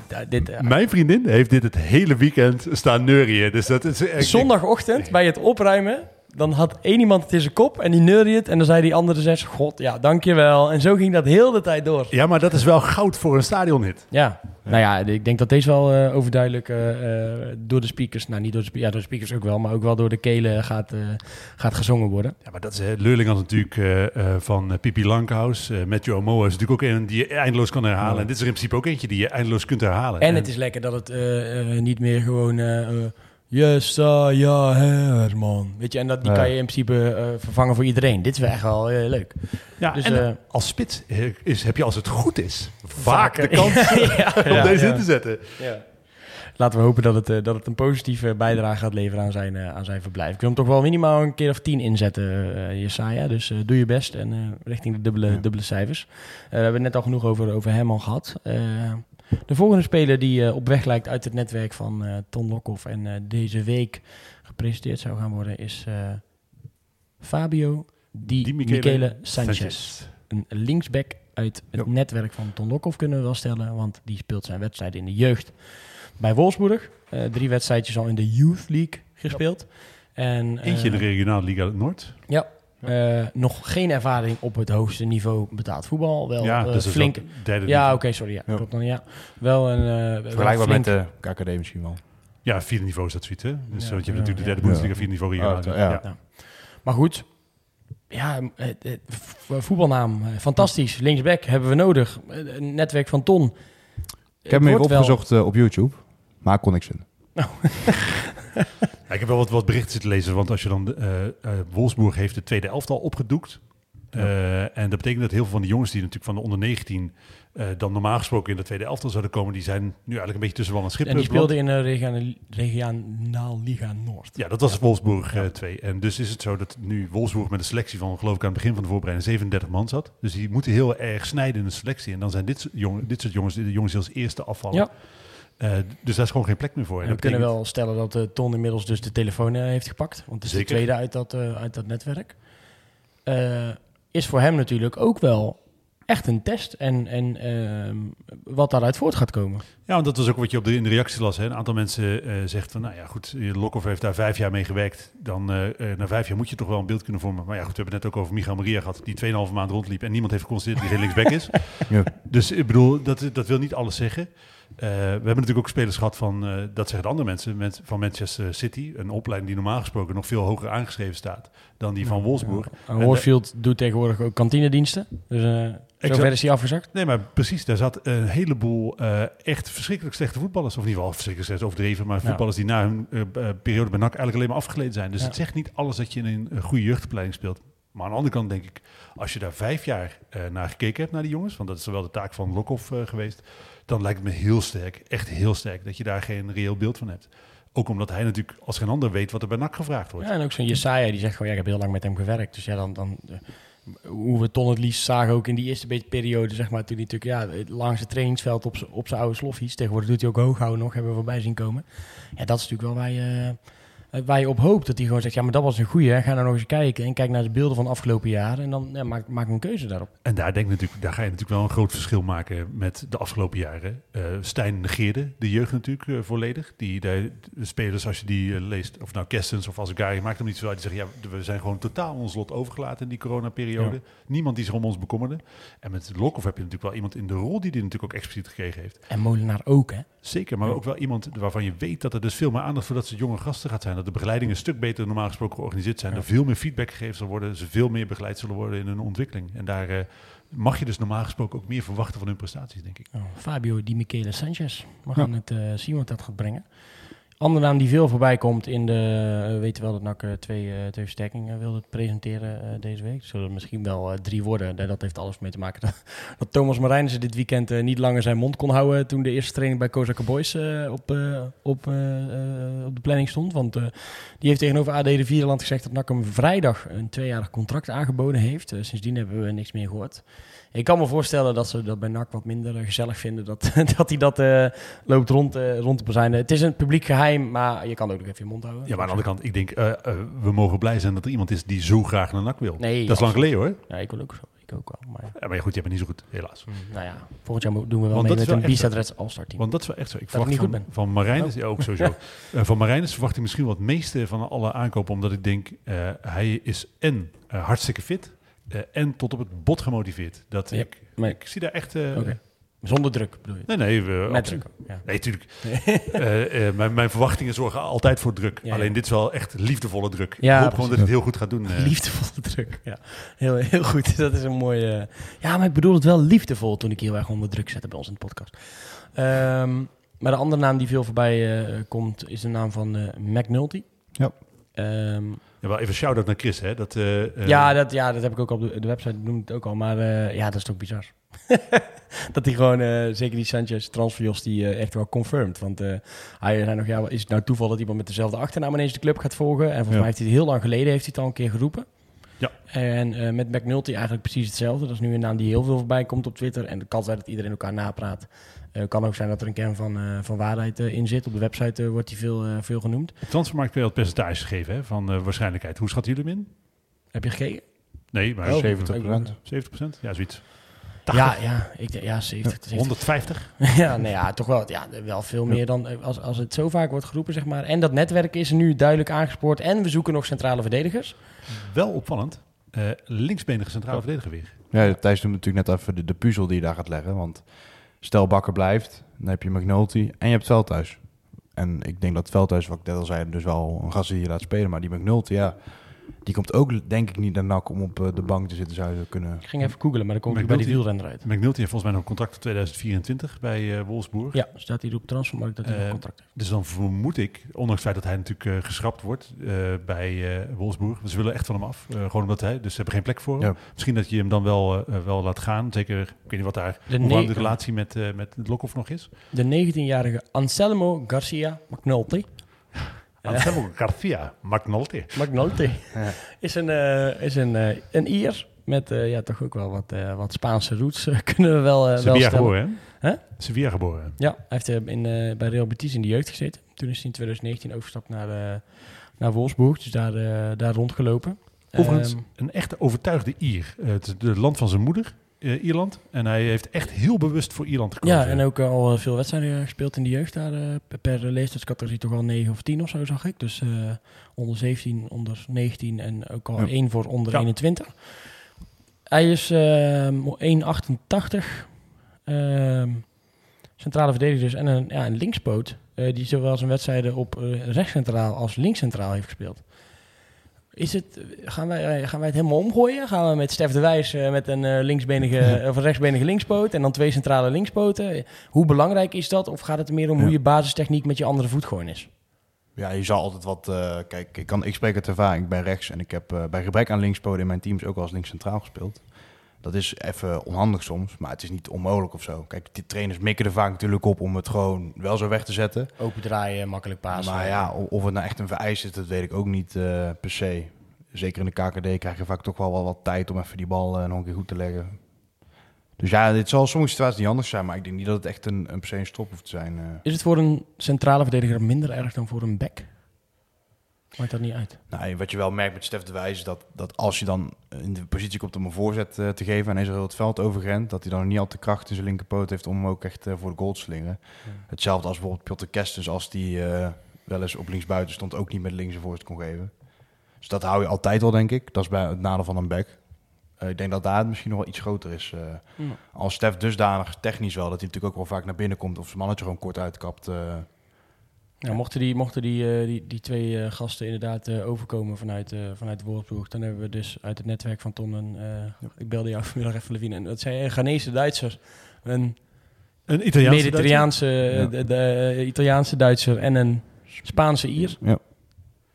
Dit... eh, dit eh, Mijn vriendin heeft dit het hele weekend staan neurieën. Dus dat is echt... zondagochtend bij het opruimen... Dan had één iemand het in zijn kop en die neurde het. En dan zei die andere zes, god, ja, dankjewel. En zo ging dat heel de tijd door. Ja, maar dat is wel goud voor een stadionhit. Ja, nou ja, ik denk dat deze wel eh, overduidelijk eh, eh, door de speakers, nou niet door de, ja, door de speakers ook wel, maar ook wel door de kelen gaat, gaat gezongen worden. Ja, maar dat is... Leurling had natuurlijk van Pipi Lankhuis. Matthew Omoa is natuurlijk ook een die je eindeloos kan herhalen. Ja. En dit is er in principe ook eentje die je eindeloos kunt herhalen. En het is lekker dat het niet meer gewoon, ja, Herman. Weet je, en dat, die Ja. kan je in principe eh, vervangen voor iedereen. Dit is wel echt wel eh, leuk. Ja, dus, en eh, als spits is, heb je als het goed is vaak de kans ja, om ja, deze ja. in te zetten. Ja. Laten we hopen dat het, dat het een positieve bijdrage gaat leveren aan zijn, aan zijn verblijf. Ik wil hem toch wel minimaal een keer of tien inzetten, Jesaja. Dus doe je best en eh, richting de dubbele, Ja. dubbele cijfers. Eh, we hebben het net al genoeg over, over Herman gehad. De volgende speler die eh, op weg lijkt uit het netwerk van eh, Ton Lokhoff en eh, deze week gepresenteerd zou gaan worden is Fabio Di, Di Michele, Michele Sanchez. Een linksback uit het netwerk van Ton Lokhoff kunnen we wel stellen. Want die speelt zijn wedstrijden in de jeugd bij Wolfsburg. Drie wedstrijdjes al in de Youth League gespeeld. En, Eentje in de regionale Liga Noord. Ja. Eh, nog geen ervaring op het hoogste niveau betaald voetbal. Wel ja, eh, dus flink. derde Ja, oké, sorry. Ja, Ja. klopt dan. Ja. Wel een. eh, wel Vergelijkbaar flink- met de KKD misschien wel. Ja, vierde niveau is dat zoiets, hè? Dus, Ja, want je ja, hebt natuurlijk de ja. derde Bundesliga, Ja. vierde niveau Oh, regionale. ja. ja. Maar goed. Ja, voetbalnaam. Fantastisch. Linksback hebben we nodig. Een netwerk van Ton. Ik heb hem even opgezocht op YouTube, maar kon niks vinden. Ja, ik heb wel wat, wat berichten zitten lezen, want als je dan... eh eh, Wolfsburg heeft de tweede elftal opgedoekt. Eh, en dat betekent dat heel veel van de jongens die natuurlijk van de onder 19 eh, dan normaal gesproken in de tweede elftal zouden komen, die zijn nu eigenlijk een beetje tussen wal en schip. En die eh, beland. speelde in de regionaal, regionaal Liga Noord. Ja, dat was Wolfsburg eh 2. En dus is het zo dat nu Wolfsburg met een selectie van, geloof ik, aan het begin van de voorbereiding 37 man zat. Dus die moeten heel erg snijden in de selectie. En dan zijn dit, soort jongen, dit soort jongens, de jongens die als eerste afvallen. Ja. Eh, dus daar is gewoon geen plek meer voor. En En we kunnen betekent- wel stellen dat eh, Ton inmiddels dus de telefoon eh, heeft gepakt. Want het is Zeker. de tweede uit dat, eh, uit dat netwerk. Eh, is voor hem natuurlijk ook wel echt een test. En, en ehm, wat daaruit voort gaat komen. Ja, want dat was ook wat je op de, in de reactie las. Hè. Een aantal mensen eh zegt van, nou ja goed, Lokhoff heeft daar vijf jaar mee gewerkt. Dan na vijf jaar moet je toch wel een beeld kunnen vormen. Maar ja goed, we hebben het net ook over Michael Maria gehad, die 2,5 maand rondliep. En niemand heeft geconstateerd dat hij geen linksback is. Ja. Dus ik bedoel, dat, dat wil niet alles zeggen. Eh, we hebben natuurlijk ook spelers gehad van, eh, dat zeggen andere mensen, met, van Manchester City. Een opleiding die normaal gesproken nog veel hoger aangeschreven staat dan die van Wolfsburg. En Horsfield doet tegenwoordig ook kantinediensten. Dus eh zover is hij afgezakt. Nee, maar precies, daar zat een heleboel echt verschrikkelijk slechte voetballers. Of in ieder geval verschrikkelijk slecht overdreven, maar Ja. voetballers die na hun periode bij NAC eigenlijk alleen maar afgeleden zijn. Dus Ja. het zegt niet alles dat je in een, goede jeugdopleiding speelt. Maar aan de andere kant denk ik, als je daar vijf jaar naar gekeken hebt, naar die jongens, want dat is wel de taak van Lokhoff geweest, dan lijkt het me heel sterk, echt heel sterk, dat je daar geen reëel beeld van hebt. Ook omdat hij natuurlijk als geen ander weet wat er bij NAC gevraagd wordt. Ja, en ook zo'n Jesaja die zegt gewoon, ja, ik heb heel lang met hem gewerkt. Dus ja, dan, dan eh, hoe we Ton het liefst zagen ook in die eerste beetje periode, zeg maar, toen hij natuurlijk ja, langs het trainingsveld op op zijn oude sloffies. Tegenwoordig doet hij ook hooghouden nog, hebben we voorbij zien komen. Ja, dat is natuurlijk wel waar je, waar je op hoopt. Dat hij gewoon zegt, ja, maar dat was een goeie. Hè. Ga nou nog eens kijken en kijk naar de beelden van de afgelopen jaren. En dan ja, maak, maak een keuze daarop. En daar, denk ik natuurlijk, daar ga je natuurlijk wel een groot verschil maken met de afgelopen jaren. Eh Stijn negeerde de jeugd natuurlijk eh, volledig. Die, de, de spelers, als je die eh, leest, of nou Kerstens of Azegari, maakt hem niet zo uit. Die zeggen, ja, we zijn gewoon totaal ons lot overgelaten in die coronaperiode. Niemand die zich om ons bekommerde. En met Lokhoff heb je natuurlijk wel iemand in de rol die dit natuurlijk ook expliciet gekregen heeft. En Molenaar ook, hè. Zeker, maar ook wel iemand waarvan je weet dat er dus veel meer aandacht voor dat ze jonge gasten gaat zijn. Dat de begeleiding een stuk beter normaal gesproken georganiseerd zijn. Ja. Er veel meer feedback gegeven zal worden. Ze veel meer begeleid zullen worden in hun ontwikkeling. En daar eh, mag je dus normaal gesproken ook meer verwachten van hun prestaties, denk ik. Oh, Fabio Di Michele Sanchez. We gaan het eh, zien wat dat gaat brengen. Andere naam die veel voorbij komt in de... eh, we weten wel dat NAC eh, twee, eh, twee versterkingen wilde presenteren deze week. Zullen misschien wel drie worden. Dat heeft alles mee te maken dat, Thomas Marijnissen dit weekend niet langer zijn mond kon houden... toen de eerste training bij Kozaka Boys op, op, op de planning stond. Want die heeft tegenover AD de Vierland gezegd dat NAC hem vrijdag een tweejarig contract aangeboden heeft. Sindsdien hebben we niks meer gehoord. Ik kan me voorstellen dat ze dat bij NAC wat minder gezellig vinden. Dat, dat hij dat eh, loopt rond, eh, rond te bezijnen. Het is een publiek geheim, maar je kan ook nog even je mond houden. Ja, maar aan de andere kant, ik denk, eh, we mogen blij zijn dat er iemand is die zo graag naar NAC wil. Nee, dat is lang geleden hoor. Ja, ik wil ook zo. Ik ook wel. Maar, Ja, maar goed, je bent niet zo goed, helaas. nou ja, volgend jaar doen we wel Want mee met is een Reds All-Star team. Want dat is wel echt zo. Ik verwacht niet van, goed ben. van Marijnis, ja, ook sowieso. Eh, van Marijnis verwacht ik misschien wat meeste van alle aankopen, omdat ik denk, hij is en hartstikke fit eh, en tot op het bot gemotiveerd. Dat ik, maar- ik zie daar echt... eh. Zonder druk bedoel je? Nee, nee. We, Met druk. Ja. Nee, tuurlijk. Eh, eh, mijn, mijn verwachtingen zorgen altijd voor druk. Ja, ja. Alleen dit is wel echt liefdevolle druk. Ja, ik hoop gewoon dat het heel goed gaat doen. Liefdevolle druk. Ja, heel, heel goed. Dat is een mooie. Ja, maar ik bedoel het wel liefdevol toen ik heel erg onder druk zette bij ons in de podcast. Ehm, maar de andere naam die veel voorbij eh, komt is de naam van eh McNulty. Ja. Ehm, Wel even shout-out naar Chris, hè. Dat, eh, eh, ja, dat, ja, dat heb ik ook op de, de website noemde het ook al. Maar eh, ja, dat is toch bizar. dat hij gewoon, zeker die Sanchez transfers, die echt wel confirmed. Want hij zei nog, ja, is het nou toeval dat iemand met dezelfde achternaam ineens de club gaat volgen? En volgens Ja. mij heeft hij het heel lang geleden heeft hij het al een keer geroepen. Ja. En met McNulty eigenlijk precies hetzelfde. Dat is nu een naam die heel veel voorbij komt op Twitter. En de kans zijn dat iedereen elkaar napraat. Eh kan ook zijn dat er een kern van, eh, van waarheid eh, in zit. Op de website wordt hij veel, eh, veel genoemd. Op Transfermarkt kun je wat percentages geven hè, van eh, waarschijnlijkheid. Hoe schatten jullie hem in? Heb je gekeken? Nee, maar Oh, 70 70% Ja, zoiets. Ja, ja, ik, denk- ja 70. 70. 150? Ja, nou ja, toch wel, ja, wel veel meer dan als, als het zo vaak wordt geroepen, zeg maar. En dat netwerk is nu duidelijk aangespoord. En we zoeken nog centrale verdedigers. Wel opvallend. eh, linksbenige centrale verdediger weer. Ja, Thijs noemt natuurlijk net even de, de puzzel die je daar gaat leggen. Want stel Bakker blijft, dan heb je McNulty en je hebt Veldhuis. En ik denk dat Veldhuis, wat ik net al zei, dus wel een gast die je laat spelen. Maar die McNulty, ja, Die komt ook, denk ik, niet naar NAC om op eh, de bank te zitten, zou je kunnen. Ik ging even googlen, maar dan kom ik bij die wielrenner uit. McNulty heeft volgens mij nog een contract tot 2024 bij eh Wolfsburg. Ja, staat hier op transfermarkt dat hij Eh, een contract heeft. Dus dan vermoed ik, ondanks het feit dat hij natuurlijk eh, geschrapt wordt eh, bij eh Wolfsburg. Ze willen echt van hem af. eh, gewoon omdat hij, dus ze hebben geen plek voor hem. Ja. Misschien dat je hem dan wel, eh, wel laat gaan. Zeker, ik weet niet wat daar, De hoe lang de relatie met, eh met Lokhoff nog is. De 19-jarige Anselmo Garcia McNulty. Anselmo Garcia, McNulty. McNulty is een, eh, is een, eh, een Ier met eh, ja, toch ook wel wat, eh, wat Spaanse roots, kunnen we wel, wel Sevilla geboren, hè? Hè? Sevilla geboren. Ja, hij heeft in, eh, bij Real Betis in de jeugd gezeten. Toen is hij in 2019 overgestapt naar, eh naar Wolfsburg, dus daar, eh, daar rondgelopen. Overigens, Ehm, een echte overtuigde Ier. Het is het land van zijn moeder, eh, Ierland. En hij heeft echt heel bewust voor Ierland gekozen. ja, en ook eh, al veel wedstrijden gespeeld in de jeugd daar. eh, per- leeftijdscategorie toch al 9 of 10 of zo, zag ik. Dus eh, onder 17, onder 19 en ook al Ja. één voor onder Ja. 21. Hij is ehm 1,88. ehm, centrale verdediger dus en een, ja, een linkspoot. eh, die zowel zijn wedstrijden op eh rechtscentraal als linkscentraal heeft gespeeld. Is het, gaan, wij, eh, gaan wij het helemaal omgooien? Gaan we met Stef de Wijs eh, met een eh, linksbenige of rechtsbenige linkspoot en dan twee centrale linkspoten? Hoe belangrijk is dat? Of gaat het meer om Ja. hoe je basistechniek met je andere voet gewoon is? Ja, je zal altijd wat... kijk, ik, kan, ik spreek uit ervaring. Ik ben rechts en ik heb bij gebrek aan linkspoten in mijn teams ook wel eens links centraal gespeeld. Dat is even onhandig soms, maar het is niet onmogelijk of zo. Kijk, die trainers mikken er vaak natuurlijk op om het gewoon wel zo weg te zetten. Open draaien, makkelijk pasen. Maar ja, of het nou echt een vereist is, dat weet ik ook niet eh, per se. Zeker in de KKD krijg je vaak toch wel wel wat tijd om even die bal eh, nog een keer goed te leggen. Dus ja, dit zal sommige situaties niet anders zijn, maar ik denk niet dat het echt een, een per se een stop hoeft te zijn. eh. Is het voor een centrale verdediger minder erg dan voor een back? Maakt dat niet uit? Nou, wat je wel merkt met Stef de Wijs is dat, dat als je dan in de positie komt om een voorzet eh, te geven en hij heel het veld overgrend, dat hij dan niet al te kracht in zijn linkerpoot heeft om hem ook echt eh, voor de goal te slingeren. Hetzelfde als bijvoorbeeld Piotr Kerstens, als die eh, wel eens op linksbuiten stond, ook niet met links een voorzet kon geven. Dus dat hou je altijd wel, denk ik. Dat is bij het nadeel van een back. Ik denk dat daar het misschien nog wel iets groter is. Ja. Als Stef dusdanig technisch wel, dat hij natuurlijk ook wel vaak naar binnen komt of zijn mannetje gewoon kort uitkapt. Ja, mochten die, mochten die, eh, die, die twee eh, gasten inderdaad eh, overkomen vanuit, eh vanuit Wolfsburg, dan hebben we dus uit het netwerk van Ton een... eh, Ik belde jou vanmiddag even, Levine, en dat zei een Ghanese Duitser, een Een Italiaanse Ja. de, de, Italiaanse Duitser en een Spaanse Ier. ja.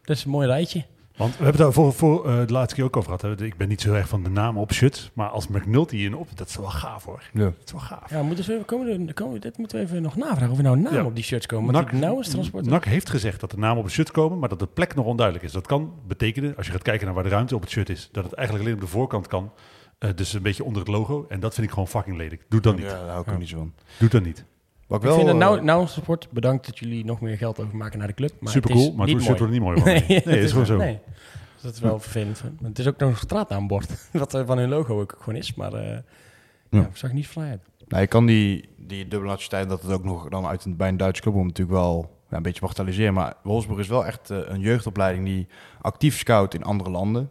Dat is een mooi rijtje. Want we hebben het daar voor, voor eh, de laatste keer ook over gehad. Hè. Ik ben niet zo erg van de naam op shirts. Maar als McNulty in op, dat is wel gaaf hoor. Ja. Dat is wel gaaf. Ja, moeten we, komen we, komen we, dit moeten we even nog navragen of er nou een naam Ja. op die shirts komen. Want NAC, die nou is transport. NAC heeft gezegd dat de namen op het shirt komen, maar dat de plek nog onduidelijk is. Dat kan betekenen, als je gaat kijken naar waar de ruimte op het shirt is, dat het eigenlijk alleen op de voorkant kan. Eh, dus een beetje onder het logo. En dat vind ik gewoon fucking lelijk. Doe dat niet. Ja, daar hou ik Ja. ook niet zo van. Doe dat niet. Wat Ik vind het eh, nou, nou support. Bedankt dat jullie nog meer geld overmaken naar de club. Maar Super het is cool, maar niet het wordt er niet mooi van. Nee, nee, het is gewoon zo. Nee. Dus dat is wel vervelend. Het is ook nog een straatnaambord. Wat er van hun logo ook gewoon is. Maar eh ja. Ja. zag niet vrij uit. Nou, je kan die, die dubbele nationaliteit, dat het ook nog dan uit een, bij een Duitse club komt, natuurlijk wel ja, een beetje bagatelliseren. Maar Wolfsburg is wel echt eh, een jeugdopleiding die actief scout in andere landen.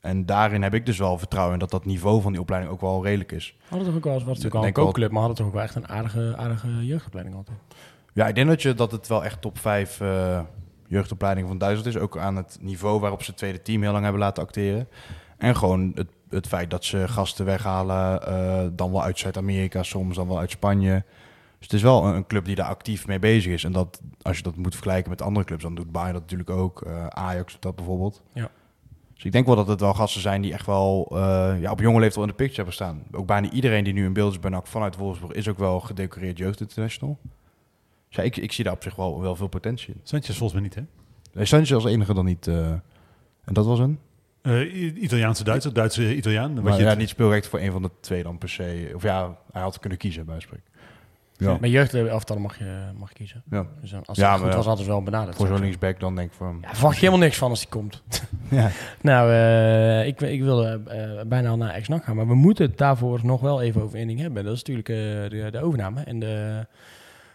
En daarin heb ik dus wel vertrouwen in dat dat niveau van die opleiding ook wel redelijk is. Hadden toch ook wel eens, was natuurlijk al een kookclub, maar hadden toch ook wel echt een aardige, aardige jeugdopleiding altijd. Ja, ik denk dat, je, dat het wel echt top 5 eh, jeugdopleidingen van Duitsland is. Ook aan het niveau waarop ze het tweede team heel lang hebben laten acteren. En gewoon het, het feit dat ze gasten weghalen, eh, dan wel uit Zuid-Amerika soms, dan wel uit Spanje. Dus het is wel een, een club die daar actief mee bezig is. En dat, als je dat moet vergelijken met andere clubs, dan doet Bayern dat natuurlijk ook. eh, Ajax doet dat bijvoorbeeld. Ja. Dus ik denk wel dat het wel gasten zijn die echt wel eh, ja, op jonge leeftijd al in de picture hebben staan. Ook bijna iedereen die nu in beeld is bij NAC vanuit Wolfsburg is ook wel gedecoreerd jeugdinternational. Dus ja, ik, ik zie daar op zich wel, wel veel potentie in. Sanchez volgens mij niet, hè? Nee, Sanchez als enige dan niet. eh, en dat was een? Eh, Italiaanse Duitser, Duitse Italiaan. Maar je ja, het- niet speelrecht voor een van de twee dan per se. Of ja, hij had kunnen kiezen bij spreken. Ja, Bij jeugdelftal mag je, mag kiezen. ja. Dus dan, als Ja, het goed maar was, hadden ze wel benaderd. voor zo'n linksback dan denk ik voor hem. Ja, verwacht je helemaal niks van als die komt. Ja. Nou, eh, ik, ik wilde eh, bijna al naar ex-NAC gaan, maar we moeten het daarvoor nog wel even over één ding hebben. Dat is natuurlijk eh, de, de overname en de,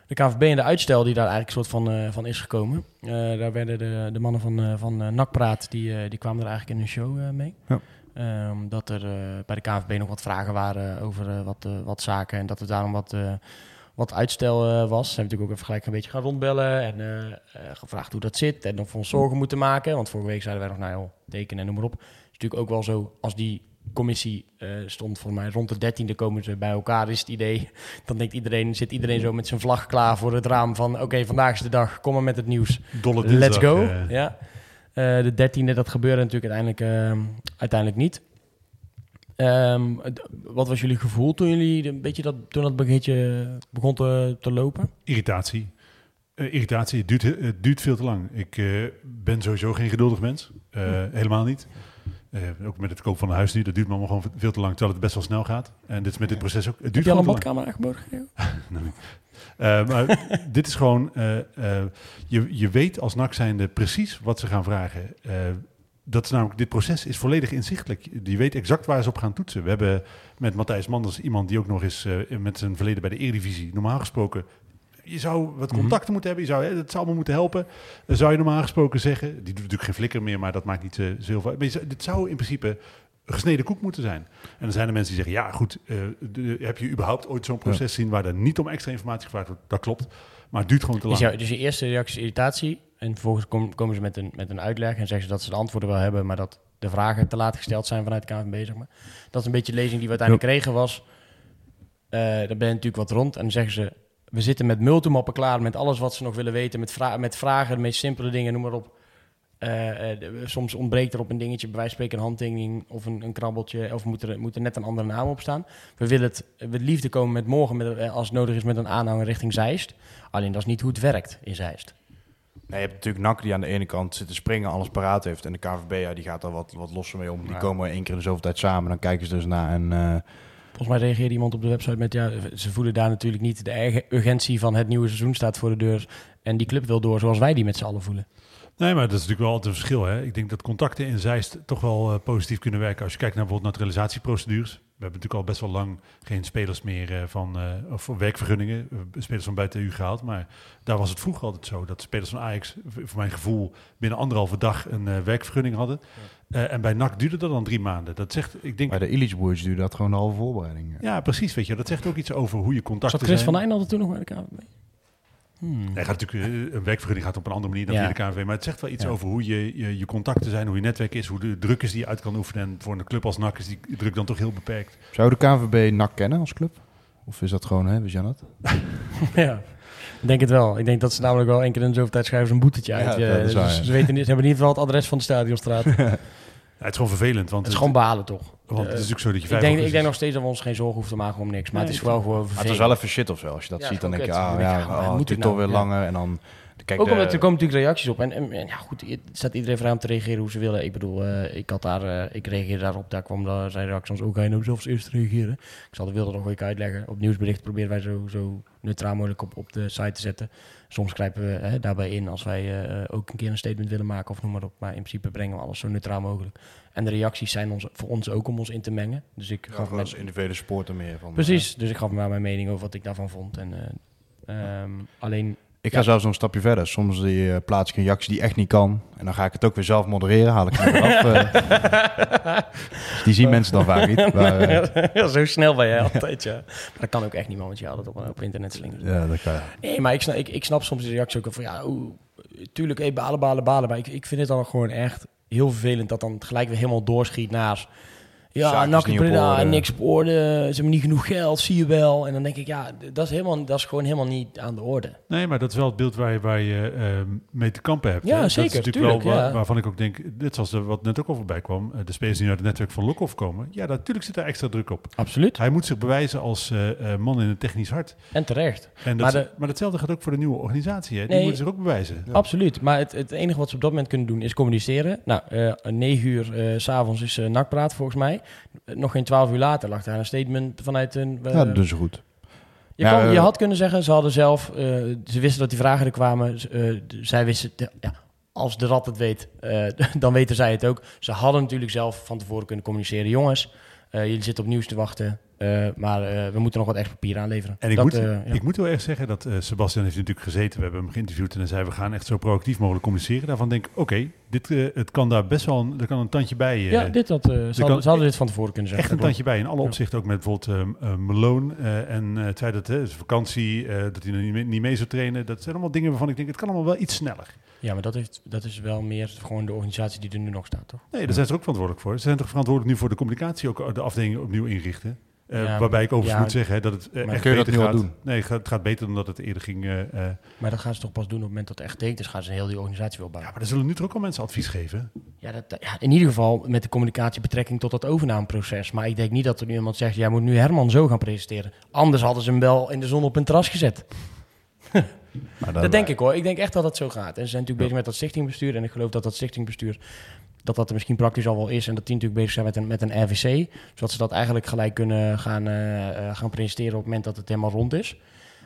de KVB en de uitstel die daar eigenlijk soort van, eh, van is gekomen. Eh, daar werden de, de mannen van, eh van eh, NAC Praat, die, eh, die kwamen er eigenlijk in een show eh, mee. Ja. Ehm, dat er eh, bij de KVB nog wat vragen waren over eh, wat, eh, wat zaken en dat er daarom wat, eh, wat uitstel eh, was. Ze hebben natuurlijk ook even gelijk een beetje gaan rondbellen en eh, eh, gevraagd hoe dat zit en of we ons zorgen moeten maken. Want vorige week zeiden wij nog, nou joh, tekenen en noem maar op. Het is natuurlijk ook wel zo, als die commissie stond voor mij rond de dertiende komen ze bij elkaar, is het idee. Dan denkt iedereen, zit iedereen zo met zijn vlag klaar voor het raam van, oké, vandaag is de dag, kom maar met het nieuws. Dolle Let's dinsdag, go. ja. De dertiende, dat gebeurde natuurlijk uiteindelijk, uiteindelijk niet. Ehm, wat was jullie gevoel toen jullie een beetje dat, toen dat beetje begon te, te lopen? Irritatie. Eh, irritatie, het duurt, het duurt veel te lang. Ik eh, ben sowieso geen geduldig mens. Eh, Helemaal niet. Ook met het kopen van een huis nu, dat duurt me allemaal gewoon veel te lang, terwijl het best wel snel gaat. En dit is met dit proces ook. Het Heb duurt je al een badkamer aangeboden? Eh, maar dit is gewoon, je, je weet als NAC zijnde precies wat ze gaan vragen. Eh, dat is namelijk, dit proces is volledig inzichtelijk. Je weet exact waar ze op gaan toetsen. We hebben met Matthijs Manders iemand die ook nog eens eh, met zijn verleden bij de Eredivisie, normaal gesproken, je zou wat Mhm. contacten moeten hebben, je zou, hè, dat zou allemaal moeten helpen. Dan zou je normaal gesproken zeggen, die doet natuurlijk geen flikker meer, maar dat maakt niet eh, zo veel. Maar je zou- dit zou in principe gesneden koek moeten zijn. En dan zijn er mensen die zeggen, ja goed, eh, de- heb je überhaupt ooit zo'n proces gezien waar er niet om extra informatie gevraagd wordt? Dat klopt, maar het duurt gewoon te Is lang. dus je eerste reactie is irritatie en vervolgens kom- komen ze met een, met een uitleg en zeggen ze dat ze de antwoorden wel hebben, maar dat de vragen te laat gesteld zijn vanuit de KNVB, zeg maar. Dat is een beetje de lezing die we uiteindelijk kregen was, eh dan ben je natuurlijk wat rond en dan zeggen ze, we zitten met multimappen klaar met alles wat ze nog willen weten, met, vra met vragen, de meest simpele dingen, noem maar op. Eh, eh, de- soms ontbreekt er op een dingetje, bij wijze van spreken een handtekening of een, een krabbeltje, of moet er, moet er net een andere naam op staan. We willen het, we het liefde komen met morgen, met, als het nodig is, met een aanhanger richting Zeist. Alleen dat is niet hoe het werkt in Zeist. Nee, je hebt natuurlijk NAC die aan de ene kant zit te springen, alles paraat heeft. En de KVB ja, die gaat daar wat, wat losser mee om. Die Ja. komen één keer in de zoveel tijd samen. Dan kijken ze dus naar en eh, Volgens mij reageerde iemand op de website met... ja, ze voelen daar natuurlijk niet de eigen urgentie van het nieuwe seizoen staat voor de deur. En die club wil door zoals wij die met z'n allen voelen. Nee, maar dat is natuurlijk wel altijd een verschil. Hè? Ik denk dat contacten in Zeist toch wel eh, positief kunnen werken. Als je kijkt naar bijvoorbeeld naturalisatieprocedures. We hebben natuurlijk al best wel lang geen spelers meer eh, van eh, of voor werkvergunningen. eh, spelers van buiten de EU gehaald. Maar daar was het vroeger altijd zo. Dat spelers van Ajax, voor mijn gevoel, binnen anderhalve dag een eh, werkvergunning hadden. Eh, en bij NAC duurde dat dan drie maanden. Dat zegt, ik denk... bij de Illich Boys duurde dat gewoon de halve voorbereiding. Ja, precies. Weet je, dat zegt ook iets over hoe je contacten Zat Chris zijn. van Eijnalden toen nog bij de KVB? Hmm. Nee, gaat natuurlijk, eh, een werkvergunning gaat op een andere manier dan Ja. via de KNVB. Maar het zegt wel iets Ja. over hoe je, je, je contacten zijn, hoe je netwerk is, hoe de druk is die je uit kan oefenen. En voor een club als NAC is die druk dan toch heel beperkt. Zou de KVB NAC kennen als club? Of is dat gewoon, hè, wist je dat? ja, ik denk het wel. Ik denk dat ze namelijk wel één keer in de zoveel tijd schrijven ze een boetetje Ja, uit. dat Ja, is waar, dus ja. ze, weten niet, ze hebben in ieder geval het adres van de stadionstraat. het Ja, het is gewoon vervelend, want, is gewoon balen, toch? want het is natuurlijk zo dat je Ik vijf denk, ik denk nog steeds dat we ons geen zorgen hoeven te maken om niks. Maar Nee, het is wel gewoon Maar het vervelend. is wel even shit of zo. Als je dat Ja, ziet, dan denk je, ah ja, je, oh, moet het het toch nou? weer Ja. langer. En dan, kijk, Ook de- omdat er komen natuurlijk reacties op. En, en, en ja, goed, het staat iedereen vrij om te reageren hoe ze willen. Ik bedoel, eh, ik, had daar, eh, ik reageerde daarop. Daar kwam daar, zijn reacties ook, ga je nou zelfs eerst reageren? Ik zal de wilde nog een keer uitleggen. Op nieuwsbericht proberen wij zo, zo neutraal mogelijk op, op de site te zetten. Soms grijpen we hè, daarbij in als wij eh, ook een keer een statement willen maken of noem maar op. Maar in principe brengen we alles zo neutraal mogelijk. En de reacties zijn ons, voor ons ook om ons in te mengen. Dus ik Ja, gaf als individuele supporter meer. Van, Precies, dus ik gaf maar mijn mening over wat ik daarvan vond. En, eh, ehm, alleen, ik ga Ja. zelfs nog een stapje verder. Soms die, eh, plaats ik een reactie die echt niet kan. En dan ga ik het ook weer zelf modereren. Haal ik het af. eh. die zien mensen dan vaak niet. Maar, eh, ja, zo snel ben jij altijd, ja. Maar dat kan ook echt niet, man, want je haalt het op, op internet slingeren. ja, dat kan. Nee, maar ik snap, ik, ik snap soms de reactie ook van, ja, tuurlijk, hey, balen, balen, balen. Maar ik, ik vind het dan gewoon echt heel vervelend dat dan gelijk weer helemaal doorschiet naast... Ja, op Breda, orde. niks op orde, ze hebben niet genoeg geld, zie je wel. En dan denk ik, ja, dat is, helemaal, dat is gewoon helemaal niet aan de orde. Nee, maar dat is wel het beeld waar je, waar je ehm, mee te kampen hebt. Ja, hè. zeker, Dat is natuurlijk tuurlijk, wel waar- ja. waarvan ik ook denk, zoals er wat net ook al voorbij kwam, eh, de spelers die uit het netwerk van Lokhoff komen. Ja, natuurlijk zit daar extra druk op. Absoluut. Hij moet zich bewijzen als eh, eh, man in het technisch hart. En terecht. En dat, Maar de- maar datzelfde gaat ook voor de nieuwe organisatie. Hè. Die Nee. moeten zich ook bewijzen. Absoluut. Maar het, het enige wat ze op dat moment kunnen doen is communiceren. Nou, eh negen uur s s'avonds is nakpraat volgens mij. Eh, nog geen twaalf uur later lag daar een statement vanuit een... eh, Ja, dat doen ze goed. je, Ja, kon- je eh, had kunnen zeggen, ze hadden zelf... ze wisten dat die vragen er kwamen. Zij wisten... ja, als de rat het weet, dan weten zij het ook. Ze hadden natuurlijk zelf van tevoren kunnen communiceren. Jongens, jullie zitten op nieuws te wachten. Eh, maar eh, we moeten nog wat extra papier aanleveren. En ik, Dat, moet, eh, ja. ik moet wel erg zeggen dat Sebastian heeft natuurlijk gezeten. We hebben hem geïnterviewd en hij zei, we gaan echt zo proactief mogelijk communiceren. Daarvan denk ik, oké, dit het kan daar best wel een, er kan een tandje bij. ja, dit had, eh, ze, hadden, ze hadden dit van tevoren kunnen zeggen. Echt een Dat tandje bij in alle Ja. opzichten. Ook met bijvoorbeeld eh, eh, Malone en het feit dat het vakantie, dat hij nog niet mee, niet mee zou trainen. Dat zijn allemaal dingen waarvan ik denk, het kan allemaal wel iets sneller. Ja, maar dat, heeft, dat is wel meer gewoon de organisatie die er nu nog staat, toch? Nee, daar zijn ze ook verantwoordelijk voor. Ze zijn toch verantwoordelijk nu voor de communicatie, ook de afdelingen opnieuw inrichten. Eh, Ja, waarbij ik overigens ja, moet zeggen hè, dat het eh, echt kun je dat beter gaat. doen? Nee, het gaat, beter dan dat het eerder ging. eh. Maar dat gaan ze toch pas doen op het moment dat het echt deed. Dus gaan ze heel die organisatie wel ja, bouwen. maar dan zullen nu toch ook al mensen advies geven. Ja, dat, ja, in ieder geval met de communicatie betrekking tot dat overnameproces. Maar ik denk niet dat er nu iemand zegt, jij moet nu Herman zo gaan presenteren. Anders hadden ze hem wel in de zon op een terras gezet. Maar Dat denk ik hoor. Ik denk echt dat dat zo gaat. En ze zijn natuurlijk bezig met dat stichtingbestuur. En ik geloof dat dat stichtingbestuur, dat dat er misschien praktisch al wel is. En dat die natuurlijk bezig zijn met een, met een RVC. Zodat ze dat eigenlijk gelijk kunnen gaan, eh, eh, gaan presenteren op het moment dat het helemaal rond is.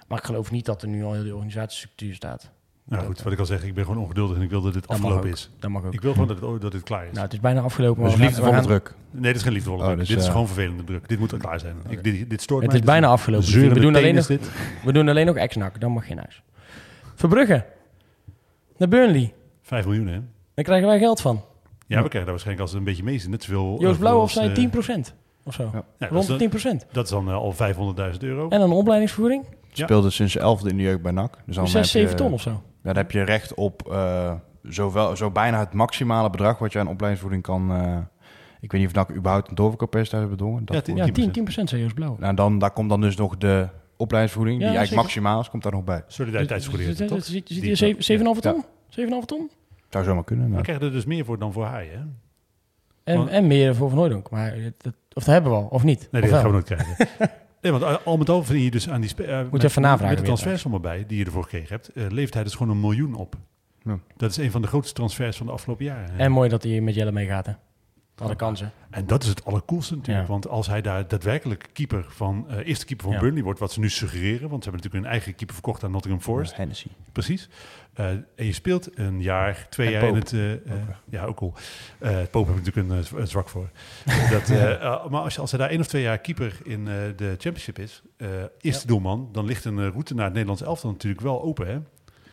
Maar ik geloof niet dat er nu al heel die organisatiestructuur staat. Nou goed, wat ik al zeg, ik ben gewoon ongeduldig en ik wil dat dit Dat afgelopen is. Dat mag ook. Ik wil gewoon dat het, dat het klaar is. Nou, het is bijna afgelopen. Dus maar gaan- liefdevolle gaan- druk. nee, dit is geen liefdevolle Oh, druk. dus, dit is eh, gewoon vervelende druk. Dit moet klaar zijn. Ik, dit, dit stoort Het mij. is Dit bijna afgelopen. zeurende We doen alleen nog, is dit. we doen alleen nog ex-NAC. Dan mag je naar huis. Verbrugge. Naar Burnley. 5 miljoen, hè? Daar krijgen wij geld van. Ja, we krijgen daar waarschijnlijk als het een beetje mee is. Net zoveel. eh, Joost Blauw of zei eh, 10% of zo. Ja. Rond de dan, 10%. dat is dan eh, al 500.000 euro. En een opleidingsvoering? Ja. Speelde sinds 11e in de jeugd bij NAC. Dus dan 6, heb je, 7 ton of zo. Ja, dan heb je recht op eh, zowel, zo bijna het maximale bedrag wat je aan opleidingsvoeding kan. eh, ik weet niet of NAC überhaupt een doorverkooppercentage heeft bedongen. Dat Ja, tien- Ja, 10%. 10%, 10% zei Joost Blauw. Nou, dan, daar komt dan dus nog de opleidingsvoeding, Ja, die eigenlijk zeker. maximaal is, komt daar nog bij. Solidariteitsvergoeding. Zit- hier 7,5 ton? 7,5 ton? Zou zomaar kunnen. We Nou. krijgen er dus meer voor dan voor hij, hè? En, Want- en meer voor Van Hooydonk. Maar dat, of dat hebben we al, of niet? Nee, Of wel? gaan we nooit krijgen. Nee, want al- met al verdien je dus aan die... eh, met- even navragen Met de weer transfersommen bij die je ervoor gekregen hebt, eh, levert hij dus gewoon een miljoen op. Ja. Dat is een van de grootste transfers van de afgelopen jaren. En mooi dat hij met Jelle meegaat, hè? Alle kansen. En dat is het allercoolste natuurlijk. Ja. Want als hij daar daadwerkelijk keeper van, eh, eerste keeper van Ja. Burnley wordt, wat ze nu suggereren, want ze hebben natuurlijk hun eigen keeper verkocht aan Nottingham Forest. Hennessy. Precies. Eh, en je speelt een jaar, twee En jaar in het... eh, ja, ook cool. Eh Pope heb ik natuurlijk een, eh, zwa- zwak voor. dat, maar als, je, als hij daar één of twee jaar keeper in eh, de championship is, eh eerste doelman, dan ligt een route naar het Nederlands elftal natuurlijk wel open, hè?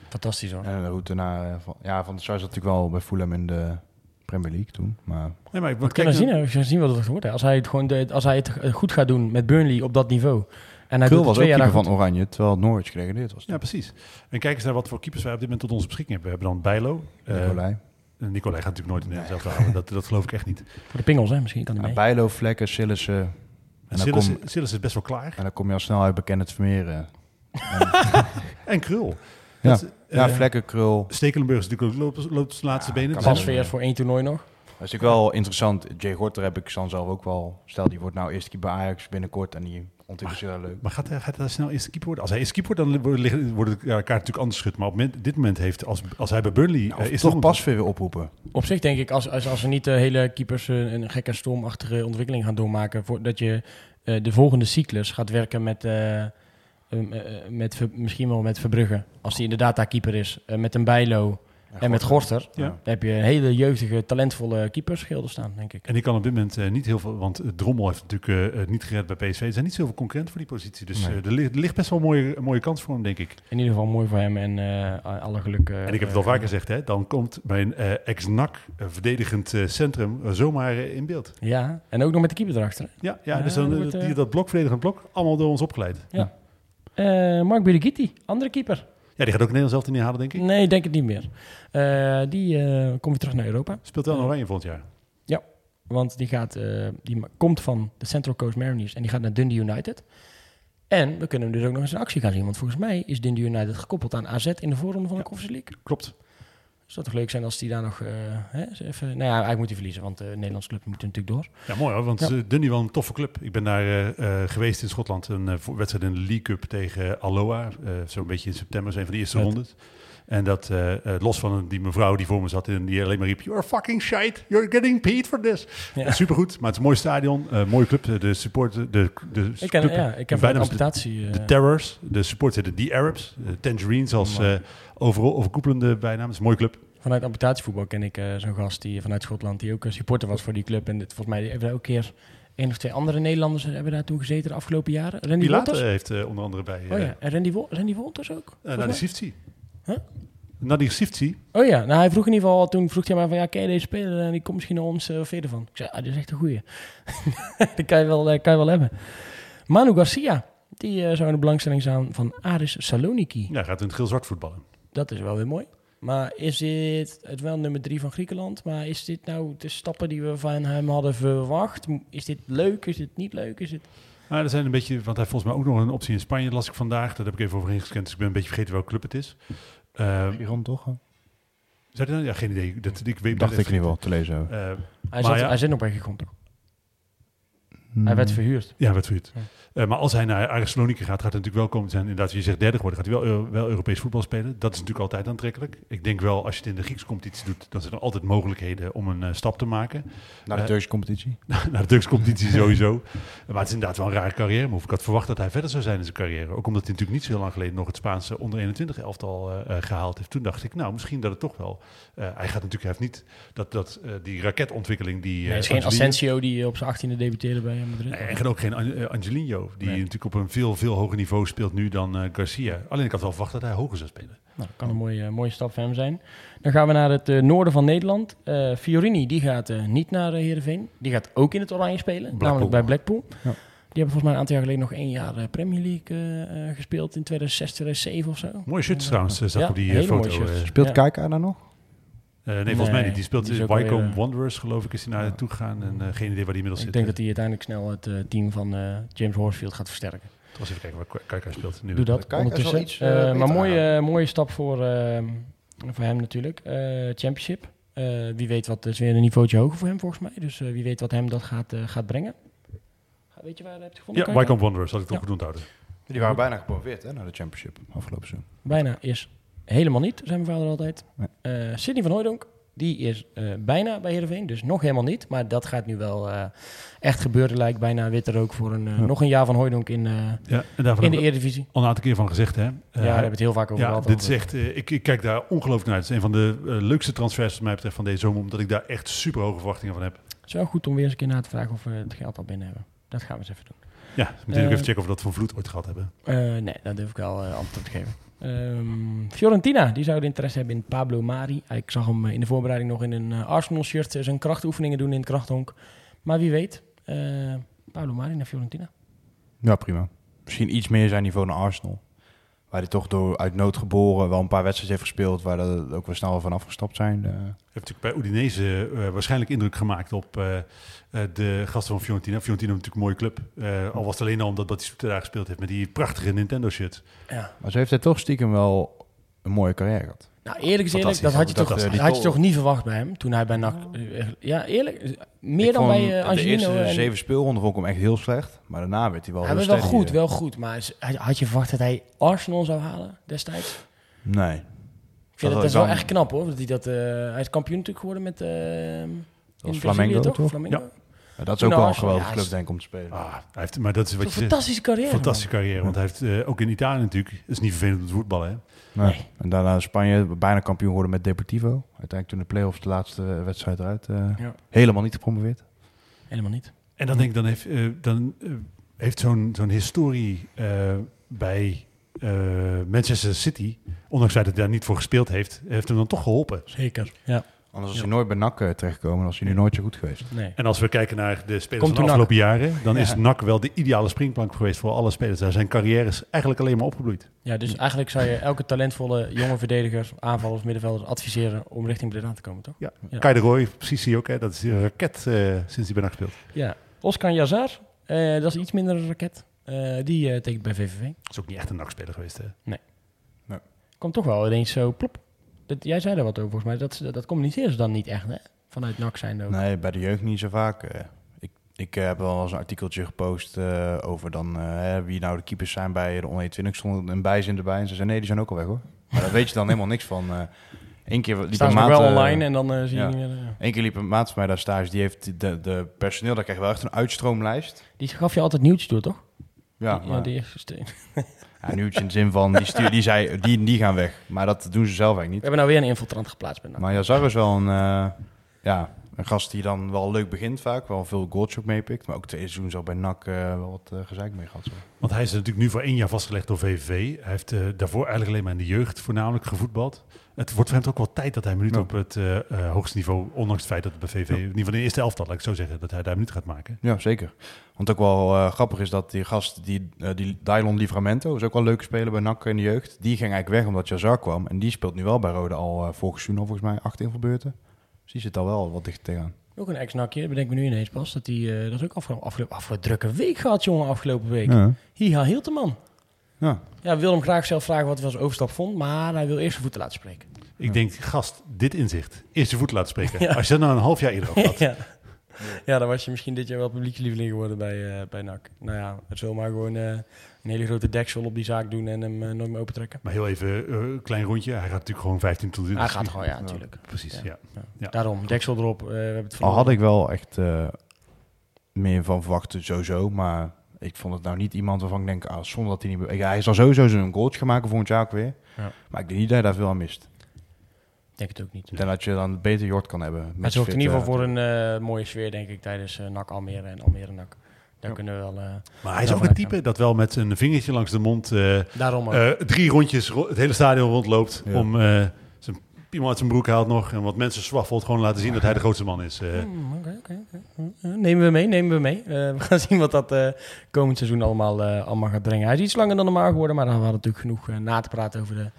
Fantastisch hoor. En de route naar... Van, ja, Van der Sar zat natuurlijk wel bij Fulham in de Premier League toen. Maar We Nee, maar, want kunnen kijk, zien, we gaan zien wat het wordt. hè. Als hij het, gewoon de, als hij het goed gaat doen met Burnley op dat niveau. En hij Krul was ook twee jaar keeper van goed. Oranje, terwijl Norwich geregeneerd was. Ja, precies. En kijk eens naar wat voor keepers wij op dit moment tot onze beschikking hebben. We hebben dan Bijlo. eh, Nicolai. en Nicolai gaat natuurlijk nooit in Nederland zelf houden. Dat, dat geloof ik echt niet. Voor de pingels, hè? Misschien kan hij Ja, mee. Bijlo, Vlekken, Sillissen. En kom, is best wel klaar. en dan kom je al snel uit bekend het Vermeeren. En Krul. Ja. Dat, eh, Ja, Vlekken, Krul. Stekelenburg is natuurlijk ook loopt, loopt zijn laatste Ja, benen. kan Dus- wel. Pasveer voor één toernooi nog. Dat is natuurlijk wel interessant. Jay Gorter heb ik dan zelf ook wel. Stel, die wordt nou eerste keeper bij Ajax binnenkort en die ontwikkelt zich heel leuk. Maar gaat hij, gaat hij snel eerste keeper worden? Als hij eerste keeper wordt, dan wordt het elkaar natuurlijk anders geschud. Maar op dit moment heeft, als, als hij bij Burnley Nou, eh, of is... toch pas weer oproepen. Op zich denk ik, als, als, als er niet de hele keepers eh, een gekke stormachtige ontwikkeling gaan doormaken, voor, dat je eh, de volgende cyclus gaat werken met, eh, eh, eh, met Ver- misschien wel met Verbrugge, als die inderdaad daar keeper is, eh, met een Bijlo en met Gorter. Ja. Dan heb je een hele jeugdige, talentvolle keeperschilder staan, denk ik. En die kan op dit moment eh, niet heel veel... Want eh, Drommel heeft natuurlijk eh, eh, niet gered bij PSV. Er zijn niet zoveel concurrenten voor die positie. Dus Nee. eh, er, ligt, er ligt best wel een mooie, een mooie kans voor hem, denk ik. In ieder geval mooi voor hem en eh, alle geluk. eh, En ik heb het al eh, vaker gezegd, hè, dan komt mijn eh, ex-NAC eh, verdedigend eh, centrum eh, zomaar eh, in beeld. Ja, en ook nog met de keeper erachter. hè? Ja, ja, Ja, dus dan, eh, wordt, eh, die, dat blok, verdedigend blok, allemaal door ons opgeleid. Eh, Mark Biligitti, andere keeper. Ja, die gaat ook Nederland zelf niet halen, denk ik. Nee, ik denk het niet meer. Eh, die eh, komt weer terug naar Europa. Speelt wel een oranje volgend jaar. Want die, gaat, die komt van de Central Coast Mariners en die gaat naar Dundee United. En we kunnen hem dus ook nog eens in actie gaan zien. Want volgens mij is Dundee United gekoppeld aan AZ in de voorronde van de Conference League. Klopt. Zou toch leuk zijn als die daar nog... eh, hè, even, nou ja, eigenlijk moet hij verliezen, want de Nederlandse club moet natuurlijk door. Ja, mooi hoor, want Ja. eh, Dundee wel een toffe club. Ik ben daar eh, eh, geweest in Schotland. Een eh, wedstrijd in de League Cup tegen Alloa. eh Zo'n beetje in september, zijn van de eerste Vet. rondes. En dat, eh, eh, los van die mevrouw die voor me zat en die alleen maar riep... You're fucking shite, you're getting paid for this. Ja. Supergoed, maar het is een mooi stadion, eh mooie club. De support, de, de Ik ken, club, ja, ik heb bijna de- eh, de Terrors, de supporters heten The Arabs. De Tangerines als. Eh, overal overkoepelende bijnaam. Het is een mooie club. Vanuit amputatievoetbal ken ik eh, zo'n gast die vanuit Schotland, die ook een supporter was voor die club. En dit, volgens mij heeft hij elke keer Eén of twee andere Nederlanders hebben daar toen gezeten de afgelopen jaren. Randy Wolters? heeft eh, onder andere bij... Oh ja, en Randy, Wol Randy Wolters ook? Uh, Nadir mij? Sifti. Huh? Sifti. Oh ja, nou hij vroeg in ieder geval, toen vroeg hij mij van ja, ken je deze speler? En die komt misschien naar ons, uh, je ervan? Ik zei, ah, dit is echt een goeie. die kan je, wel, kan je wel hebben. Manu Garcia, die zou in de belangstelling staan van Aris Saloniki. Ja, gaat in het geel-zwart voetballen. Dat is wel weer mooi. Maar is dit het wel nummer drie van Griekenland? Maar is dit nou de stappen die we van hem hadden verwacht? Is dit leuk? Is dit niet leuk? Is dit... Nou, er zijn een beetje, want hij heeft volgens mij ook nog een optie in Spanje, las ik vandaag. Daar heb ik even overheen gescand, dus ik ben een beetje vergeten welke club het is. Uh, Giron toch? Hij dan? Ja, geen idee. Dat, ik weet, Dacht ik in ieder geval te lezen. Uh, hij, zat, ja, hij zit nog bij Giron toch? Hmm. Hij werd verhuurd. Ja, werd verhuurd. Ja. Uh, maar als hij naar Saloniki gaat, gaat het natuurlijk wel komen zijn. Inderdaad, je zegt derde geworden, gaat hij wel, uh, wel Europees voetbal spelen. Dat is natuurlijk altijd aantrekkelijk. Ik denk wel, als je het in de Griekse competitie doet, dan zijn er altijd mogelijkheden om een uh, stap te maken. Naar de Turkse competitie? naar de Turkse competitie sowieso. Maar het is inderdaad wel een rare carrière. Maar ik had verwacht dat hij verder zou zijn in zijn carrière. Ook omdat hij natuurlijk niet zo heel lang geleden nog het Spaanse onder 21 elftal gehaald heeft. Toen dacht ik, nou, misschien dat het toch wel. hij gaat natuurlijk, hij heeft niet dat, dat, die raketontwikkeling die... Nee, het is geen Asensio die op zijn 18e debuteerde bij Madrid. Nee, en ook geen Angelino, die nee. natuurlijk op een veel, veel hoger niveau speelt nu dan uh, Garcia. Alleen ik had wel verwacht dat hij hoger zou spelen. Nou, dat kan een mooie, mooie stap voor hem zijn. Dan gaan we naar het uh, noorden van Nederland. Uh, Fiorini, die gaat niet naar Heerenveen. Die gaat ook in het oranje spelen, Blackpool. namelijk bij Blackpool. Ja. Die hebben volgens mij een aantal jaar geleden nog één jaar Premier League gespeeld in 2006, 2007 of zo. Mooie shirts trouwens, zag ja, op die foto. Speelt ja. Kijker daar nog? Uh, nee, volgens mij niet. Die speelt in Wycombe Wanderers, geloof ik, is hij naar ja. toe gegaan. En uh, geen idee waar die inmiddels ik zit. Ik denk dat hij uiteindelijk snel het uh, team van James Horsfield gaat versterken. Was even kijken waar Kijker speelt. Nu Doe dat ondertussen. Iets, maar mooie, mooie stap voor, voor hem natuurlijk. championship. wie weet wat, is weer een niveautje hoger voor hem volgens mij. Dus wie weet wat hem dat gaat, gaat brengen. Weet je waar je hebt gevonden? Ja, Wycombe Wanderers, had ik toch ja. onthouden. Die waren bijna gepromoveerd hè, naar de championship afgelopen seizoen. Bijna is Helemaal niet, zei mijn vader altijd. Nee. Uh, Sidney van Hooydonk, die is uh, bijna bij Heerenveen, dus nog helemaal niet. Maar dat gaat nu wel uh, echt gebeuren, lijkt bijna witte rook voor een, ja. nog een jaar van Hooydonk in, ja, in de Eredivisie. Al een aantal keer van gezegd, hè? ja, daar hebben we het heel vaak over ja, gehad. Dit is echt, ik, ik, kijk daar ongelooflijk naar uit. Het is een van de leukste transfers wat mij betreft van deze zomer, omdat ik daar echt super hoge verwachtingen van heb. Het is wel goed om weer eens een keer na te vragen of we het geld al binnen hebben. Dat gaan we eens even doen. Ja, moet ik even checken of we dat van Vloed ooit gehad hebben. nee, dat durf ik wel antwoord te geven. Um, Fiorentina, die zou interesse hebben in Pablo Mari. Ik zag hem in de voorbereiding nog in een uh, Arsenal-shirt zijn krachtoefeningen doen in het krachthonk. Maar wie weet, Pablo Mari naar Fiorentina. Ja, prima. Misschien iets meer zijn niveau naar Arsenal. Waar hij toch door uit nood geboren wel een paar wedstrijden heeft gespeeld... waar dat ook wel snel van afgestapt zijn. Uh. Heeft natuurlijk bij Udinese uh, waarschijnlijk indruk gemaakt op uh, de gasten van Fiorentina. Fiorentina is natuurlijk een mooie club. al was het alleen al omdat hij daar gespeeld heeft met die prachtige Nintendo-shirts. Ja. Maar zo heeft hij toch stiekem wel een mooie carrière gehad. Nou, eerlijk gezegd, dat had je, toch, dat had je toch niet verwacht bij hem toen hij bij NAC... Ja, eerlijk, meer ik dan bij uh, De eerste en... zeven speelronden vond ik hem echt heel slecht. Maar daarna werd hij wel hij heel wel goed, wel goed. Maar had je verwacht dat hij Arsenal zou halen destijds? Nee. Ik vind dat, dat is wel echt knap hoor. Dat hij, dat, uh, hij is kampioen natuurlijk geworden met... Uh, dat was Flamengo, toch? toch? Flamengo? Ja. Ja, dat is ook wel een geweldige club, denk ik, om te spelen. Ah, hij heeft, maar dat is wat een fantastische carrière. Fantastische carrière, want hij heeft uh, ook in Italië natuurlijk. Het is niet vervelend om te voetballen, hè? Nee. nee. En daarna Spanje bijna kampioen geworden met Deportivo. Uiteindelijk toen de play-offs de laatste wedstrijd eruit. Uh, ja. Helemaal niet gepromoveerd. Helemaal niet. En dan denk ik, dan heeft, uh, dan, heeft zo'n zo'n historie bij Manchester City, ondanks dat hij daar niet voor gespeeld heeft, heeft hem dan toch geholpen. Zeker, ja. Anders was hij nooit bij NAC uh, terechtgekomen, was hij nu nooit zo goed geweest. Nee. En als we kijken naar de spelers van de afgelopen jaren, dan ja. is NAC wel de ideale springplank geweest voor alle spelers. Daar zijn carrières eigenlijk alleen maar opgebloeid. Ja, dus eigenlijk zou je elke talentvolle jonge verdediger, aanvallers, middenvelders adviseren om richting Breda te komen, toch? Ja, ja. Kai de Roy, precies zie je ook, hè? dat is een raket uh, sinds hij bij NAC speelt. Ja, Oscar Jazar, uh, dat is iets minder een raket. Uh, die tekent bij VVV. Dat is ook niet echt een NAC-speler geweest, hè? Nee. nee. Komt toch wel ineens zo plop. Dat, jij zei daar wat over, volgens mij. Dat, dat, dat communiceren ze dan niet echt, hè? Vanuit NAC zijn ook. Nee, bij de jeugd niet zo vaak. Uh, ik, ik heb wel eens een artikeltje gepost uh, over dan, uh, wie nou de keepers zijn bij de onder 20 stond een bijzin erbij. En ze zeiden, nee, die zijn ook al weg, hoor. Maar daar weet je dan helemaal niks van. Eén keer liep Staan een maat... wel online en dan zie ja. je niet meer... Eén keer liep een maat van mij daar stage. Die heeft de, de personeel, daar krijg je wel echt een uitstroomlijst. Die gaf je altijd nieuwtjes door, toch? Ja, die, maar... ja, die eerste Ja, nieuwtje in de zin van, die, stuur, die zei, die, die gaan weg. Maar dat doen ze zelf eigenlijk niet. We hebben nou weer een infiltrant geplaatst. Bij maar Yazar is wel een, uh, ja, Een gast die dan wel leuk begint vaak, wel veel goaltjes ook meepikt. Maar ook twee seizoen zal bij NAC eh, wel wat uh, gezeik mee gehad. Zo. Want hij is natuurlijk nu voor één jaar vastgelegd door VVV. Hij heeft uh, daarvoor eigenlijk alleen maar in de jeugd voornamelijk gevoetbald. Het wordt voor hem ook wel tijd dat hij minuten ja. op het uh, uh, hoogste niveau, ondanks het feit dat het bij VV, ja. in ieder geval in de eerste elftal, laat ik zo zeggen, dat hij daar minuten gaat maken. Ja, zeker. Want ook wel uh, grappig is dat die gast, die, die Dylon Livramento, is ook wel een leuke speler bij NAC in de jeugd. Die ging eigenlijk weg omdat Jazar kwam. En die speelt nu wel bij Rode al vorig seizoen al volgens mij acht invalbeurten. Die zit al wel wat dicht tegenaan. Ook een ex-nakje, bedenk me nu ineens pas. Dat die, uh, dat is ook afgelopen, afgelopen, afgelopen drukke week gehad, jongen, afgelopen week. Ja. Hiha, hield de man. Ja. ja, wil hem graag zelf vragen wat hij van zijn overstap vond, maar hij wil eerst zijn voeten laten spreken. Ik denk, gast, dit inzicht, eerst je voeten laten spreken. Ja. Als je dat nou een half jaar eerder had. ja. Ja, dan was je misschien dit jaar wel publiekslieveling geworden bij, uh, bij NAC. Nou ja, het zal maar gewoon uh, een hele grote deksel op die zaak doen en hem uh, nooit meer opentrekken. Maar heel even, een klein rondje. Hij gaat natuurlijk gewoon 15 tot 20. Hij gaat gewoon, ja, natuurlijk. Ja, precies, ja. ja. ja. Daarom, deksel erop. we hebben het Al had ik wel echt meer van verwacht, sowieso. Maar ik vond het nou niet iemand waarvan ik denk, ah, zonder dat hij niet... Ja, hij zal sowieso zo'n goaltje gaan maken volgend jaar ook weer. Maar ik denk niet dat hij daar veel aan mist. Denk het ook niet. En dat je dan beter Jort kan hebben. Het zorgt in ieder geval voor een uh, mooie sfeer, denk ik, tijdens uh, NAC Almere en Almere NAC. Daar ja. kunnen we wel... Uh, maar hij is ook een type dat wel met een vingertje langs de mond... Daarom drie rondjes het hele stadion rondloopt ja. om zijn iemand uit zijn broek haalt nog en wat mensen zwaffelt, gewoon laten zien dat hij de grootste man is. Uh. Mm, okay, okay, okay. Nemen we mee, nemen we mee. Uh, we gaan zien wat dat uh, komend seizoen allemaal, allemaal gaat brengen. Hij is iets langer dan normaal geworden, maar dan hadden we natuurlijk genoeg na te praten over de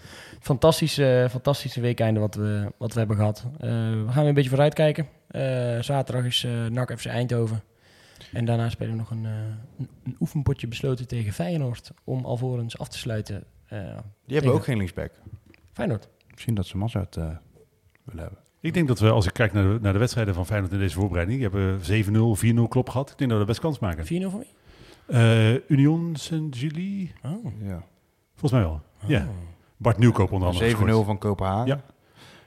fantastische, fantastische weekeinden wat we, wat we hebben gehad. we gaan weer een beetje vooruitkijken. zaterdag is NAC FC Eindhoven. En daarna spelen we nog een, een, een, oefenpotje besloten tegen Feyenoord om alvorens af te sluiten. Die hebben ook geen linksback. Feyenoord. Misschien dat ze uh, willen hebben. Ik denk dat we, als ik kijk naar de, naar de wedstrijden van Feyenoord in deze voorbereiding, die hebben 7-0, 4-0 klop gehad. Ik denk dat we best kans maken. 4-0 van wie? Uh, Union Saint-Gilles. Oh. Ja. Volgens mij wel. Oh. Ja. Bart Nieuwkoop onder andere. 7-0 van Kopenhagen. Ja.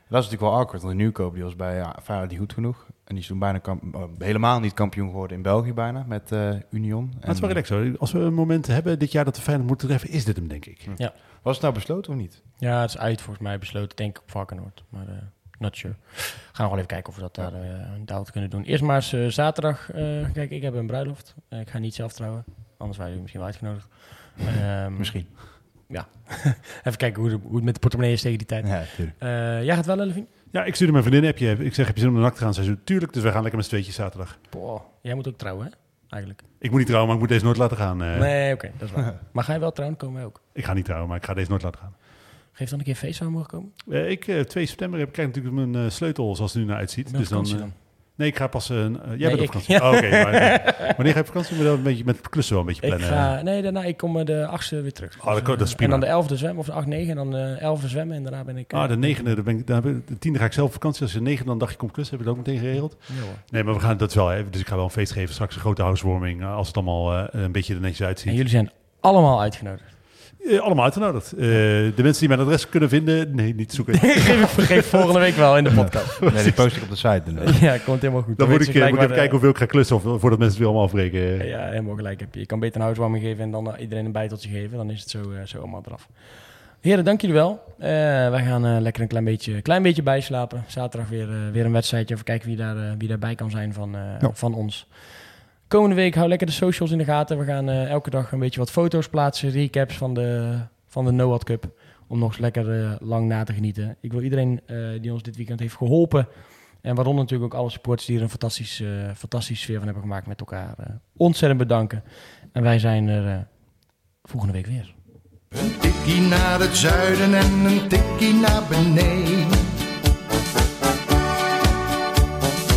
Dat is natuurlijk wel awkward, want Nieuwkoop die was bij ja, Feyenoord niet goed genoeg. En die is toen bijna kamp- uh, helemaal niet kampioen geworden in België bijna, met uh, Union. Maar het is wel relax hoor. Als we een moment hebben dit jaar dat we Feyenoord moeten treffen, is dit hem denk ik. Ja. Was het nou besloten of niet? Ja, het is uit volgens mij besloten, denk ik op Varkenoord. Maar uh, not sure. Gaan we wel even kijken of we dat daar, uh, daar kunnen doen. Eerst maar eens uh, zaterdag. kijk, ik heb een bruiloft. ik ga niet zelf trouwen. Anders waren jullie misschien wel uitgenodigd. um, misschien. Ja. even kijken hoe, de, hoe het met de portemonnee is tegen die tijd. Ja, jij gaat wel, Levin? Ja, ik stuurde mijn vriendin heb je. Ik zeg, heb je zin om naar NAC te gaan? Zij zei, tuurlijk. Dus we gaan lekker met z'n tweetjes zaterdag. Boah, jij moet ook trouwen, hè? Eigenlijk. Ik moet niet trouwen, maar ik moet deze nooit laten gaan. Uh. Nee, oké, okay, dat is waar. maar ga je wel trouwen, komen wij ook. Ik ga niet trouwen, maar ik ga deze nooit laten gaan. Geef dan een keer feest zou mogen komen? Uh, ik, uh, 2 september heb ik krijg natuurlijk mijn uh, sleutel zoals het er nu naar uitziet. Dus dan, dan? Nee, ik ga pas... jij nee, bent op vakantie. Ja. Oh, Oké, okay, wanneer ga je op vakantie? Moet je een beetje met klussen wel een beetje plannen. Ik ga, nee, daarna, ik kom de achtste weer terug. Oh, dat, dat is prima. En dan de 11e zwemmen, of de 8, 9, en dan de 11e zwemmen. En daarna ben ik... Ah, de negende, dan ben ik, dan, de tiende ga ik zelf op vakantie. Als je de negende dan een dagje komt klussen, heb je dat ook meteen geregeld? Ja, nee, maar we gaan dat wel. Hè. Dus ik ga wel een feest geven. Straks een grote housewarming. Als het allemaal uh, een beetje er netjes uitziet. En jullie zijn allemaal uitgenodigd. Uh, allemaal uitgenodigd. Uh, de mensen die mijn adres kunnen vinden, nee, niet zoeken. geef, geef volgende week wel in de podcast. nee, die post ik op de site. ja, komt helemaal goed. Dan, dan moet ik, moet ik even kijken hoeveel ik ga klussen of, voordat mensen het weer allemaal afbreken. Ja, helemaal gelijk heb je. Je kan beter een housewarming geven en dan uh, iedereen een bijteltje geven. Dan is het zo, uh, zo allemaal eraf. Heren, dank jullie wel. Uh, wij gaan lekker een klein beetje, klein beetje bijslapen. Zaterdag weer, weer een wedstrijdje. Even kijken wie, daar, wie daarbij kan zijn van, ja. van ons. Komende week hou lekker de socials in de gaten. We gaan uh, elke dag een beetje wat foto's plaatsen, recaps van de, van de NOAD Cup. Om nog eens lekker uh, lang na te genieten. Ik wil iedereen uh, die ons dit weekend heeft geholpen. En waaronder natuurlijk ook alle supporters die er een fantastisch, fantastische sfeer van hebben gemaakt met elkaar. ontzettend bedanken. En wij zijn er volgende week weer. Een tikkie naar het zuiden en een tikkie naar beneden.